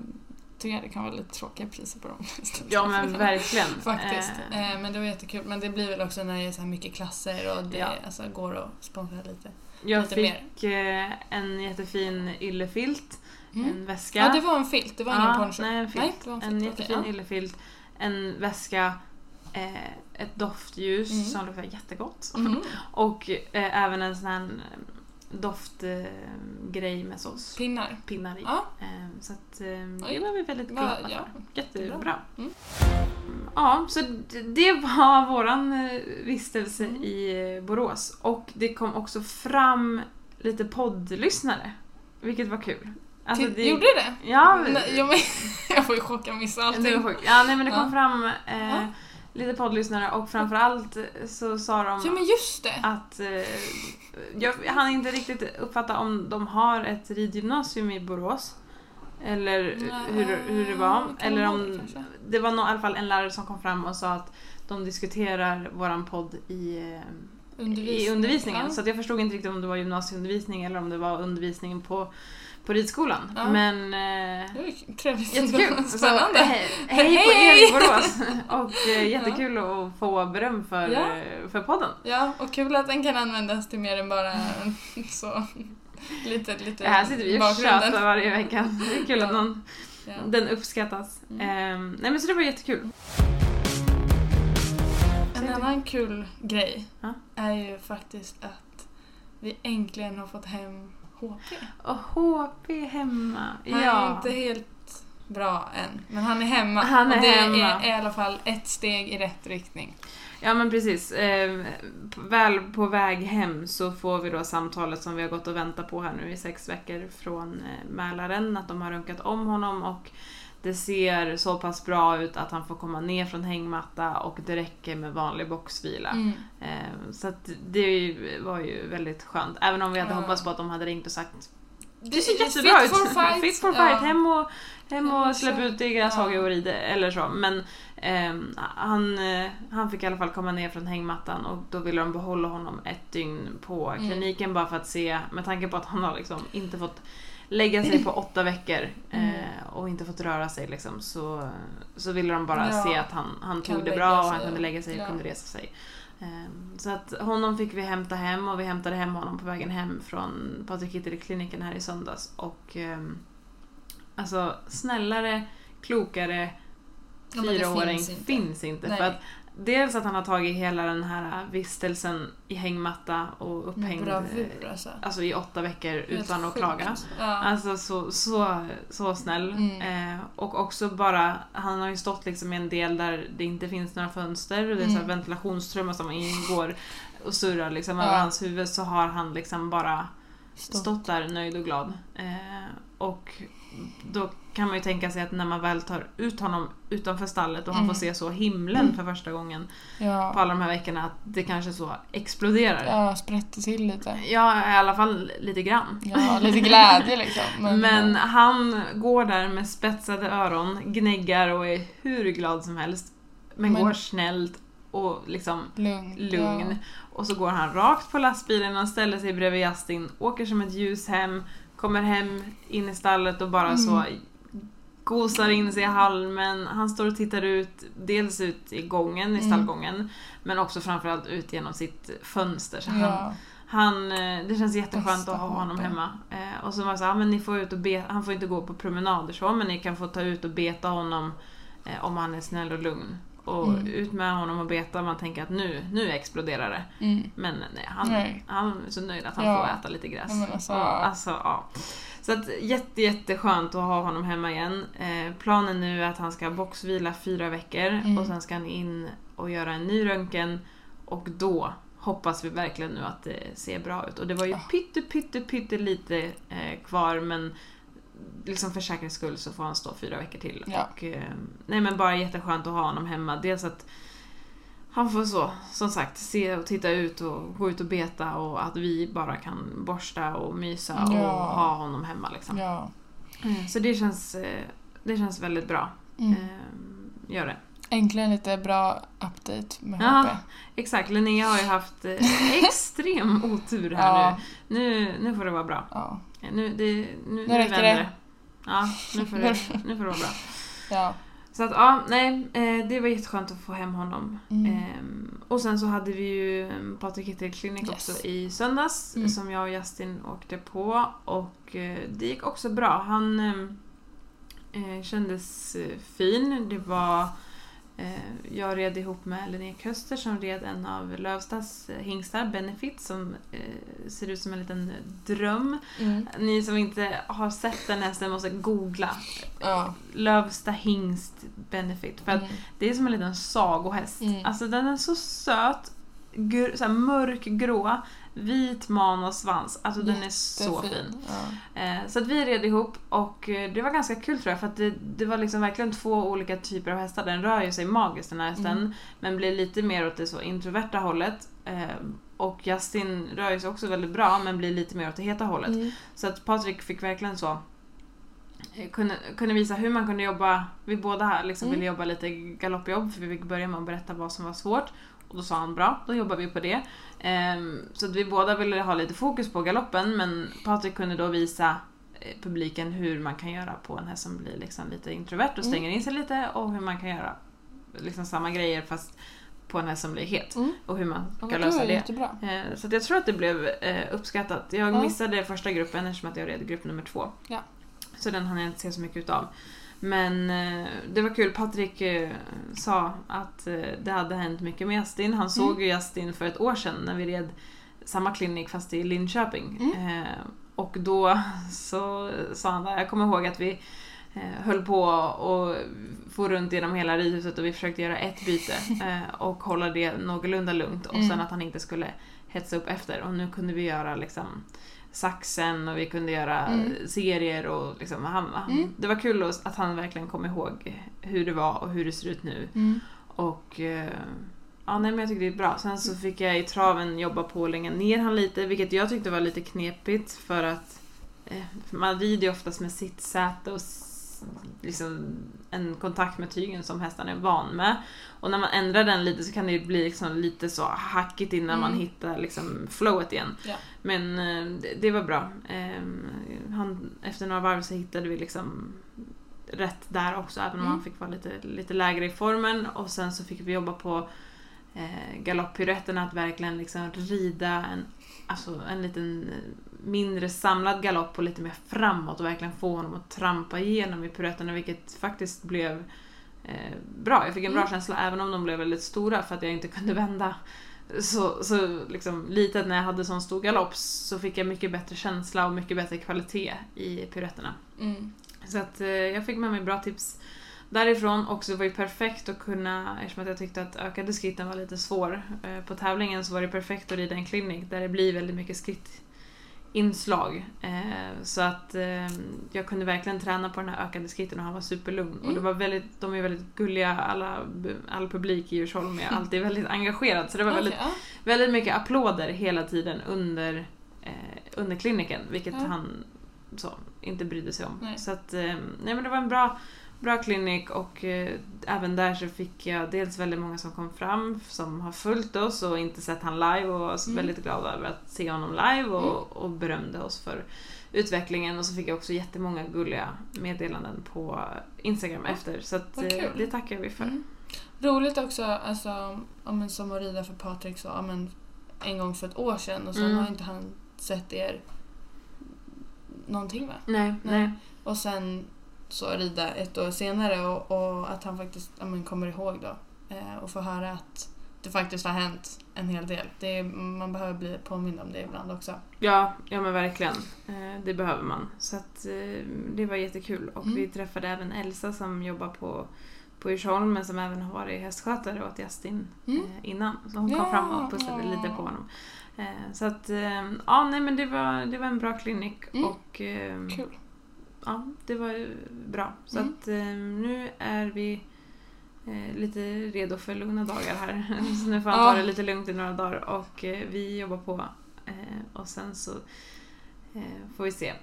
[SPEAKER 2] tycker jag det kan vara lite tråkiga priser på dem.
[SPEAKER 3] Ja men verkligen.
[SPEAKER 2] Faktiskt.
[SPEAKER 3] Eh,
[SPEAKER 2] Eh, men det var jättekul. Men det blir väl också när det är så här mycket klasser och det
[SPEAKER 3] Ja.
[SPEAKER 2] alltså, går att sponsra lite.
[SPEAKER 3] jag
[SPEAKER 2] lite
[SPEAKER 3] fick eh, en jättefin yllefilt,
[SPEAKER 2] Mm.
[SPEAKER 3] en väska.
[SPEAKER 2] Ja, det var en filt. Det var ingen
[SPEAKER 3] Ja,
[SPEAKER 2] poncho.
[SPEAKER 3] nej, en filt.
[SPEAKER 2] det var en,
[SPEAKER 3] en
[SPEAKER 2] filt.
[SPEAKER 3] jättefin
[SPEAKER 2] Okej,
[SPEAKER 3] yllefilt, en väska, eh, ett doftljus
[SPEAKER 2] Mm.
[SPEAKER 3] som luktar jättegott.
[SPEAKER 2] ja. Mhm.
[SPEAKER 3] Och eh, även en sån här doftgrej eh, med sås.
[SPEAKER 2] Pinnar.
[SPEAKER 3] Pinnar i.
[SPEAKER 2] Ja.
[SPEAKER 3] Eh, så att eh, det var vi väldigt glada
[SPEAKER 2] ja,
[SPEAKER 3] för. Jättebra.
[SPEAKER 2] jättebra. Mm.
[SPEAKER 3] Ja, så det var våran eh, vistelse
[SPEAKER 2] Mm.
[SPEAKER 3] i eh, Borås. Och det kom också fram lite poddlyssnare. Vilket var kul. Alltså,
[SPEAKER 2] Till-
[SPEAKER 3] det-
[SPEAKER 2] Gjorde det?
[SPEAKER 3] Ja,
[SPEAKER 2] Nej, jag, men, jag får ju chocka missa allting.
[SPEAKER 3] det var sjukt. Ja, nej men det kom
[SPEAKER 2] Ja.
[SPEAKER 3] fram eh,
[SPEAKER 2] Ja.
[SPEAKER 3] lite poddlyssnare och framförallt så sa de
[SPEAKER 2] Ja men just det.
[SPEAKER 3] att eh, jag, jag hann inte riktigt uppfatta om de har ett ridgymnasium i Borås. Eller hur, hur det var. Eller
[SPEAKER 2] det,
[SPEAKER 3] om det var nog, i alla fall en lärare som kom fram och sa att de diskuterar våran podd i, eh, i undervisningen.
[SPEAKER 2] Ja.
[SPEAKER 3] Så jag förstod inte riktigt om det var gymnasieundervisning eller om det var undervisning på, på ridskolan.
[SPEAKER 2] Ja.
[SPEAKER 3] Men eh,
[SPEAKER 2] Det trevligt.
[SPEAKER 3] Jättekul!
[SPEAKER 2] Spännande.
[SPEAKER 3] Så, hej, hej på er i Borås! Och eh, jättekul att få beröm för,
[SPEAKER 2] Ja.
[SPEAKER 3] eh, för podden.
[SPEAKER 2] Ja, och kul att den kan användas till mer än bara så lite, lite
[SPEAKER 3] här sitter vi och tjatar varje vecka. Det är kul att någon,
[SPEAKER 2] Ja.
[SPEAKER 3] den uppskattas.
[SPEAKER 2] Mm.
[SPEAKER 3] Ehm, nej men så det var jättekul.
[SPEAKER 2] En annan kul grej
[SPEAKER 3] Ja.
[SPEAKER 2] är ju faktiskt att vi äntligen har fått hem HP.
[SPEAKER 3] Och HP hemma.
[SPEAKER 2] Han är
[SPEAKER 3] Ja.
[SPEAKER 2] inte helt bra än, men han är hemma.
[SPEAKER 3] Han är
[SPEAKER 2] och det
[SPEAKER 3] hemma.
[SPEAKER 2] är i alla fall ett steg i rätt riktning.
[SPEAKER 3] ja men precis. P- väl på väg hem så får vi då samtalet som vi har gått och väntat på här nu i sex veckor från eh, Mälaren. Att de har runkat om honom och det ser så pass bra ut att han får komma ner från hängmatta och det räcker med vanlig boxvila.
[SPEAKER 2] Mm.
[SPEAKER 3] Ehm, Så det var ju väldigt skönt. Även om vi hade
[SPEAKER 2] Ja.
[SPEAKER 3] hoppats på att de hade ringt och sagt
[SPEAKER 2] Det
[SPEAKER 3] ser jättebra
[SPEAKER 2] fit
[SPEAKER 3] ut.
[SPEAKER 2] for fight.
[SPEAKER 3] Fit for
[SPEAKER 2] Ja.
[SPEAKER 3] fight. Hem och, hem
[SPEAKER 2] Ja,
[SPEAKER 3] och släpp ut i gräshagen
[SPEAKER 2] Ja.
[SPEAKER 3] och rid eller så. Men ehm, han, eh, han fick i alla fall komma ner från hängmattan och då ville de behålla honom ett dygn på
[SPEAKER 2] Mm.
[SPEAKER 3] kliniken bara för att se, med tanke på att han har liksom inte fått lägga sig på åtta veckor
[SPEAKER 2] Mm.
[SPEAKER 3] eh, och inte fått röra sig liksom, så, så ville de bara
[SPEAKER 2] Ja.
[SPEAKER 3] se att han, han tog det bra och han kunde lägga sig och
[SPEAKER 2] ja.
[SPEAKER 3] kunde resa sig. Ehm, Så att honom fick vi hämta hem och vi hämtade hem honom på vägen hem från Patrik Hitler-kliniken här i söndags. Och ehm, alltså snällare, klokare
[SPEAKER 2] Ja,
[SPEAKER 3] fyraåring
[SPEAKER 2] finns inte.
[SPEAKER 3] finns inte.
[SPEAKER 2] Nej.
[SPEAKER 3] För att dels att han har tagit hela den här vistelsen i hängmatta och upphängd
[SPEAKER 2] bravur alltså.
[SPEAKER 3] alltså i åtta veckor
[SPEAKER 2] Helt
[SPEAKER 3] utan att
[SPEAKER 2] sjukt.
[SPEAKER 3] klaga.
[SPEAKER 2] Ja.
[SPEAKER 3] Alltså så, så, så snäll.
[SPEAKER 2] Mm.
[SPEAKER 3] Eh, och också bara, han har ju stått liksom i en del där det inte finns några fönster och det är så
[SPEAKER 2] Mm.
[SPEAKER 3] ventilationstrummor som ingår och surrar liksom
[SPEAKER 2] Ja.
[SPEAKER 3] över hans huvud så har han liksom bara
[SPEAKER 2] Stått.
[SPEAKER 3] stått där nöjd och glad. Eh, och då kan man ju tänka sig att när man väl tar ut honom utanför stallet och han
[SPEAKER 2] Mm.
[SPEAKER 3] får se så himlen för första gången på
[SPEAKER 2] Ja.
[SPEAKER 3] alla de här veckorna att det kanske så exploderar.
[SPEAKER 2] ja, sprätte till lite.
[SPEAKER 3] Ja, i alla fall lite grann.
[SPEAKER 2] Ja, lite glädje liksom.
[SPEAKER 3] Men,
[SPEAKER 2] Men,
[SPEAKER 3] han går där med spetsade öron, gnäggar och är hur glad som helst. Men,
[SPEAKER 2] Men-
[SPEAKER 3] går snällt och liksom
[SPEAKER 2] lugn.
[SPEAKER 3] lugn.
[SPEAKER 2] Ja.
[SPEAKER 3] Och så går han rakt på lastbilen och ställer sig bredvid Justin, åker som ett ljus hem, kommer hem in i stallet och bara
[SPEAKER 2] Mm.
[SPEAKER 3] så gosar in sig i halmen. Han står och tittar ut, dels ut i gången, i stallgången, men också framförallt ut genom sitt fönster. Så han,
[SPEAKER 2] Ja.
[SPEAKER 3] han, eh, det känns jätteskönt
[SPEAKER 2] Bästa
[SPEAKER 3] att ha honom
[SPEAKER 2] HP.
[SPEAKER 3] hemma. Eh, och så var det så här, "Ja, men ni får ut och han får inte gå på promenader så, men ni kan få ta ut och beta honom eh, om han är snäll och lugn. Och
[SPEAKER 2] Mm.
[SPEAKER 3] ut med honom och beta, man tänker att nu, nu exploderar det.
[SPEAKER 2] Mm.
[SPEAKER 3] Men nej, han,
[SPEAKER 2] Nej.
[SPEAKER 3] han är så nöjd att han
[SPEAKER 2] Ja.
[SPEAKER 3] får äta lite gräs.
[SPEAKER 2] Ja, alltså-
[SPEAKER 3] Och, alltså, ja. Så att jätte, jätteskönt att ha honom hemma igen. Eh, planen nu är att han ska boxvila fyra veckor
[SPEAKER 2] Mm.
[SPEAKER 3] och sen ska han in och göra en ny röntgen och då hoppas vi verkligen nu att det ser bra ut. Och det var ju
[SPEAKER 2] Ah.
[SPEAKER 3] pytte, pytte, pytte lite eh, kvar men liksom för säkerhets skull så får han stå fyra veckor till.
[SPEAKER 2] Ja.
[SPEAKER 3] Och, eh, nej men bara jätteskönt att ha honom hemma. Dels att han får så, som sagt, se och titta ut och gå ut och beta och att vi bara kan borsta och mysa och
[SPEAKER 2] Ja.
[SPEAKER 3] ha honom hemma liksom.
[SPEAKER 2] Ja.
[SPEAKER 3] Mm, Så det känns, eh, det känns väldigt bra.
[SPEAKER 2] Mm.
[SPEAKER 3] Eh, Gör det.
[SPEAKER 2] Äntligen lite bra update med
[SPEAKER 3] Ja.
[SPEAKER 2] HP.
[SPEAKER 3] Exakt, Linnea har ju haft extrem otur här
[SPEAKER 2] Ja.
[SPEAKER 3] nu. nu. Nu får det vara bra.
[SPEAKER 2] Ja.
[SPEAKER 3] Nu, det, nu, nu,
[SPEAKER 2] räcker det.
[SPEAKER 3] Ja, nu får det, nu får det vara bra.
[SPEAKER 2] Ja.
[SPEAKER 3] Så att ja, nej, eh, det var jätteskönt att få hem honom.
[SPEAKER 2] Mm.
[SPEAKER 3] Ehm, och sen så hade vi ju eh, Patrik Hittel Clinic
[SPEAKER 2] Yes.
[SPEAKER 3] också i söndags
[SPEAKER 2] Mm.
[SPEAKER 3] som jag och Justin åkte på och eh, det gick också bra. Han eh, eh, kändes eh, fin. Det var jag red ihop med Linnea Köster som red en av Lövstas eh, hingstar, Benefit, som eh, ser ut som en liten dröm.
[SPEAKER 2] Mm.
[SPEAKER 3] Ni som inte har sett den hästen måste googla.
[SPEAKER 2] Ja.
[SPEAKER 3] Lövsta hingst Benefit. För att
[SPEAKER 2] Mm.
[SPEAKER 3] det är som en liten sagohäst.
[SPEAKER 2] Mm.
[SPEAKER 3] Alltså den är så söt, gr- så mörkgrå, vit man och svans. Alltså den är så fin.
[SPEAKER 2] Ja.
[SPEAKER 3] Eh, så att vi red ihop och eh, det var ganska kul tror jag för att det, det var liksom verkligen två olika typer av hästar. Den rör ju sig magiskt den här hästen
[SPEAKER 2] Mm.
[SPEAKER 3] men blir lite mer åt det så introverta hållet. Eh, och Justin rör ju sig också väldigt bra men blir lite mer åt det heta hållet.
[SPEAKER 2] Mm.
[SPEAKER 3] Så att Patrik fick verkligen så kunde, kunde visa hur man kunde jobba, vi båda här liksom
[SPEAKER 2] Mm.
[SPEAKER 3] ville jobba lite galoppjobb för vi fick börja med att berätta vad som var svårt. Och då sa han bra, då jobbar vi på det. Ehm, så vi båda ville ha lite fokus på galoppen men Patrik kunde då visa eh, publiken hur man kan göra på en häst som blir liksom lite introvert och stänger in sig lite och hur man kan göra liksom samma grejer fast på en häst som blir het.
[SPEAKER 2] Mm.
[SPEAKER 3] Och hur man
[SPEAKER 2] Ja,
[SPEAKER 3] ska
[SPEAKER 2] men
[SPEAKER 3] lösa
[SPEAKER 2] det. Jättebra.
[SPEAKER 3] Eh, Så jag tror att det blev eh, uppskattat. Jag
[SPEAKER 2] Ja.
[SPEAKER 3] missade första gruppen eftersom att jag red grupp nummer två.
[SPEAKER 2] Ja.
[SPEAKER 3] Så den hann jag inte se så mycket utav. Men eh, det var kul. Patrik eh, sa att eh, det hade hänt mycket med Justin. Han såg ju Justin för ett år sedan när vi red samma klinik fast i Linköping. Eh, och då så sa han jag kommer ihåg att vi höll på och for runt genom hela ridhuset och vi försökte göra ett byte och hålla det någorlunda lugnt och sen att han inte skulle hetsa upp efter. Och nu kunde vi göra liksom saxen och vi kunde göra
[SPEAKER 2] Mm.
[SPEAKER 3] serier och liksom, han, han, det var kul att han verkligen kom ihåg hur det var och hur det ser ut nu.
[SPEAKER 2] Mm.
[SPEAKER 3] Och eh, ja, nej, men jag tyckte det är bra. Sen så fick jag i traven jobba på att lägga ner han lite, vilket jag tyckte var lite knepigt för att eh, man rider ju oftast med sittsäte och s- liksom en kontakt med tygen som hästen är van med. Och när man ändrar den lite så kan det bli liksom lite så hackigt innan man hittar liksom flowet igen.
[SPEAKER 2] Ja.
[SPEAKER 3] Men eh, det, var bra. Eh, han, efter några varv så hittade vi liksom rätt där också, även om han fick vara lite, lite lägre i formen. Och sen så fick vi jobba på eh, galopppiruetten, att verkligen liksom rida en, alltså en liten mindre samlad galopp och lite mer framåt och verkligen få honom att trampa igenom i piruetterna, vilket faktiskt blev eh, bra. Jag fick en bra känsla, även om de blev väldigt stora för att jag inte kunde vända. Så, så liksom, litet när jag hade sån stor galopp så fick jag mycket bättre känsla och mycket bättre kvalitet i piruetterna.
[SPEAKER 2] Mm.
[SPEAKER 3] Så att eh, jag fick med mig bra tips därifrån och så var det perfekt att kunna, eftersom att jag tyckte att ökade skritten var lite svår eh, på tävlingen så var det perfekt att rida en klinik där det blir väldigt mycket skrittinslag. Eh, så att eh, jag kunde verkligen träna på den här ökade skritten och han var superlugn. Och det var väldigt, de är väldigt gulliga, alla, all publik i Djursholm är alltid väldigt engagerad. Så det var väldigt,
[SPEAKER 2] ja.
[SPEAKER 3] väldigt mycket applåder hela tiden under, eh, under kliniken, vilket
[SPEAKER 2] Ja.
[SPEAKER 3] han så, inte brydde sig om.
[SPEAKER 2] Nej.
[SPEAKER 3] Så att, eh, nej men det var en bra, bra klinik och eh, även där så fick jag dels väldigt många som kom fram som har följt oss och inte sett han live och var
[SPEAKER 2] Mm.
[SPEAKER 3] väldigt glada över att se honom live och, och berömde oss för utvecklingen och så fick jag också jättemånga gulliga meddelanden på Instagram efter så att, eh, det tackar vi för.
[SPEAKER 2] Mm. Roligt också, alltså, men som att rida för Patrik så, men, en gång för ett år sedan och sen
[SPEAKER 3] Mm.
[SPEAKER 2] har inte han sett er någonting va?
[SPEAKER 3] Nej,
[SPEAKER 2] Nej.
[SPEAKER 3] nej.
[SPEAKER 2] Och sen så rida ett år senare och, och att han faktiskt ja, men, kommer ihåg då eh, och får höra att det faktiskt har hänt en hel del. Det är, man behöver bli påmind om det ibland också.
[SPEAKER 3] Ja, ja men verkligen. Eh, det behöver man. Så att, eh, det var jättekul. Och
[SPEAKER 2] Mm.
[SPEAKER 3] vi träffade även Elsa som jobbar på, på Djursholm men som även har varit hästskötare åt Justin
[SPEAKER 2] Mm.
[SPEAKER 3] innan. Så hon kom
[SPEAKER 2] Ja,
[SPEAKER 3] fram och pussade
[SPEAKER 2] ja.
[SPEAKER 3] lite på honom. Så att, ja nej men det var, det var en bra klinik
[SPEAKER 2] Mm.
[SPEAKER 3] och
[SPEAKER 2] Kul.
[SPEAKER 3] Ja, det var ju bra. Så
[SPEAKER 2] Mm.
[SPEAKER 3] att eh, nu är vi eh, lite redo för lugna dagar här. så nu får han ta det lite lugnt i några dagar och eh, vi jobbar på. Och sen så får vi se.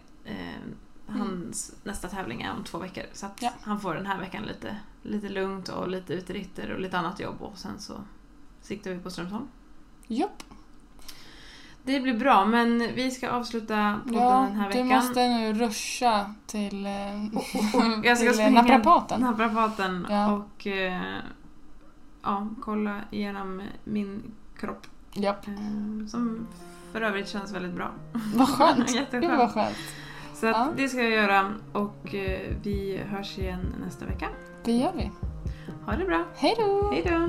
[SPEAKER 3] Hans nästa tävling är om två veckor så att
[SPEAKER 2] Ja.
[SPEAKER 3] han får den här veckan lite, lite lugnt och lite uteritter och lite annat jobb och sen så siktar vi på Strömsholm.
[SPEAKER 2] Japp.
[SPEAKER 3] Det blir bra men vi ska avsluta podden
[SPEAKER 2] Ja,
[SPEAKER 3] den här
[SPEAKER 2] du
[SPEAKER 3] veckan.
[SPEAKER 2] måste nu ruscha till, eh,
[SPEAKER 3] Jag ska
[SPEAKER 2] till naprapaten.
[SPEAKER 3] naprapaten
[SPEAKER 2] Ja.
[SPEAKER 3] och eh, ja, kolla igenom min kropp.
[SPEAKER 2] Japp.
[SPEAKER 3] Eh, som för övrigt känns väldigt bra.
[SPEAKER 2] Vad skönt.
[SPEAKER 3] Jätteskönt.
[SPEAKER 2] Gud vad skönt.
[SPEAKER 3] Så
[SPEAKER 2] Ja.
[SPEAKER 3] det ska jag göra och vi hörs igen nästa vecka.
[SPEAKER 2] Det gör vi.
[SPEAKER 3] Ha det bra.
[SPEAKER 2] Hej då!
[SPEAKER 3] Hej då!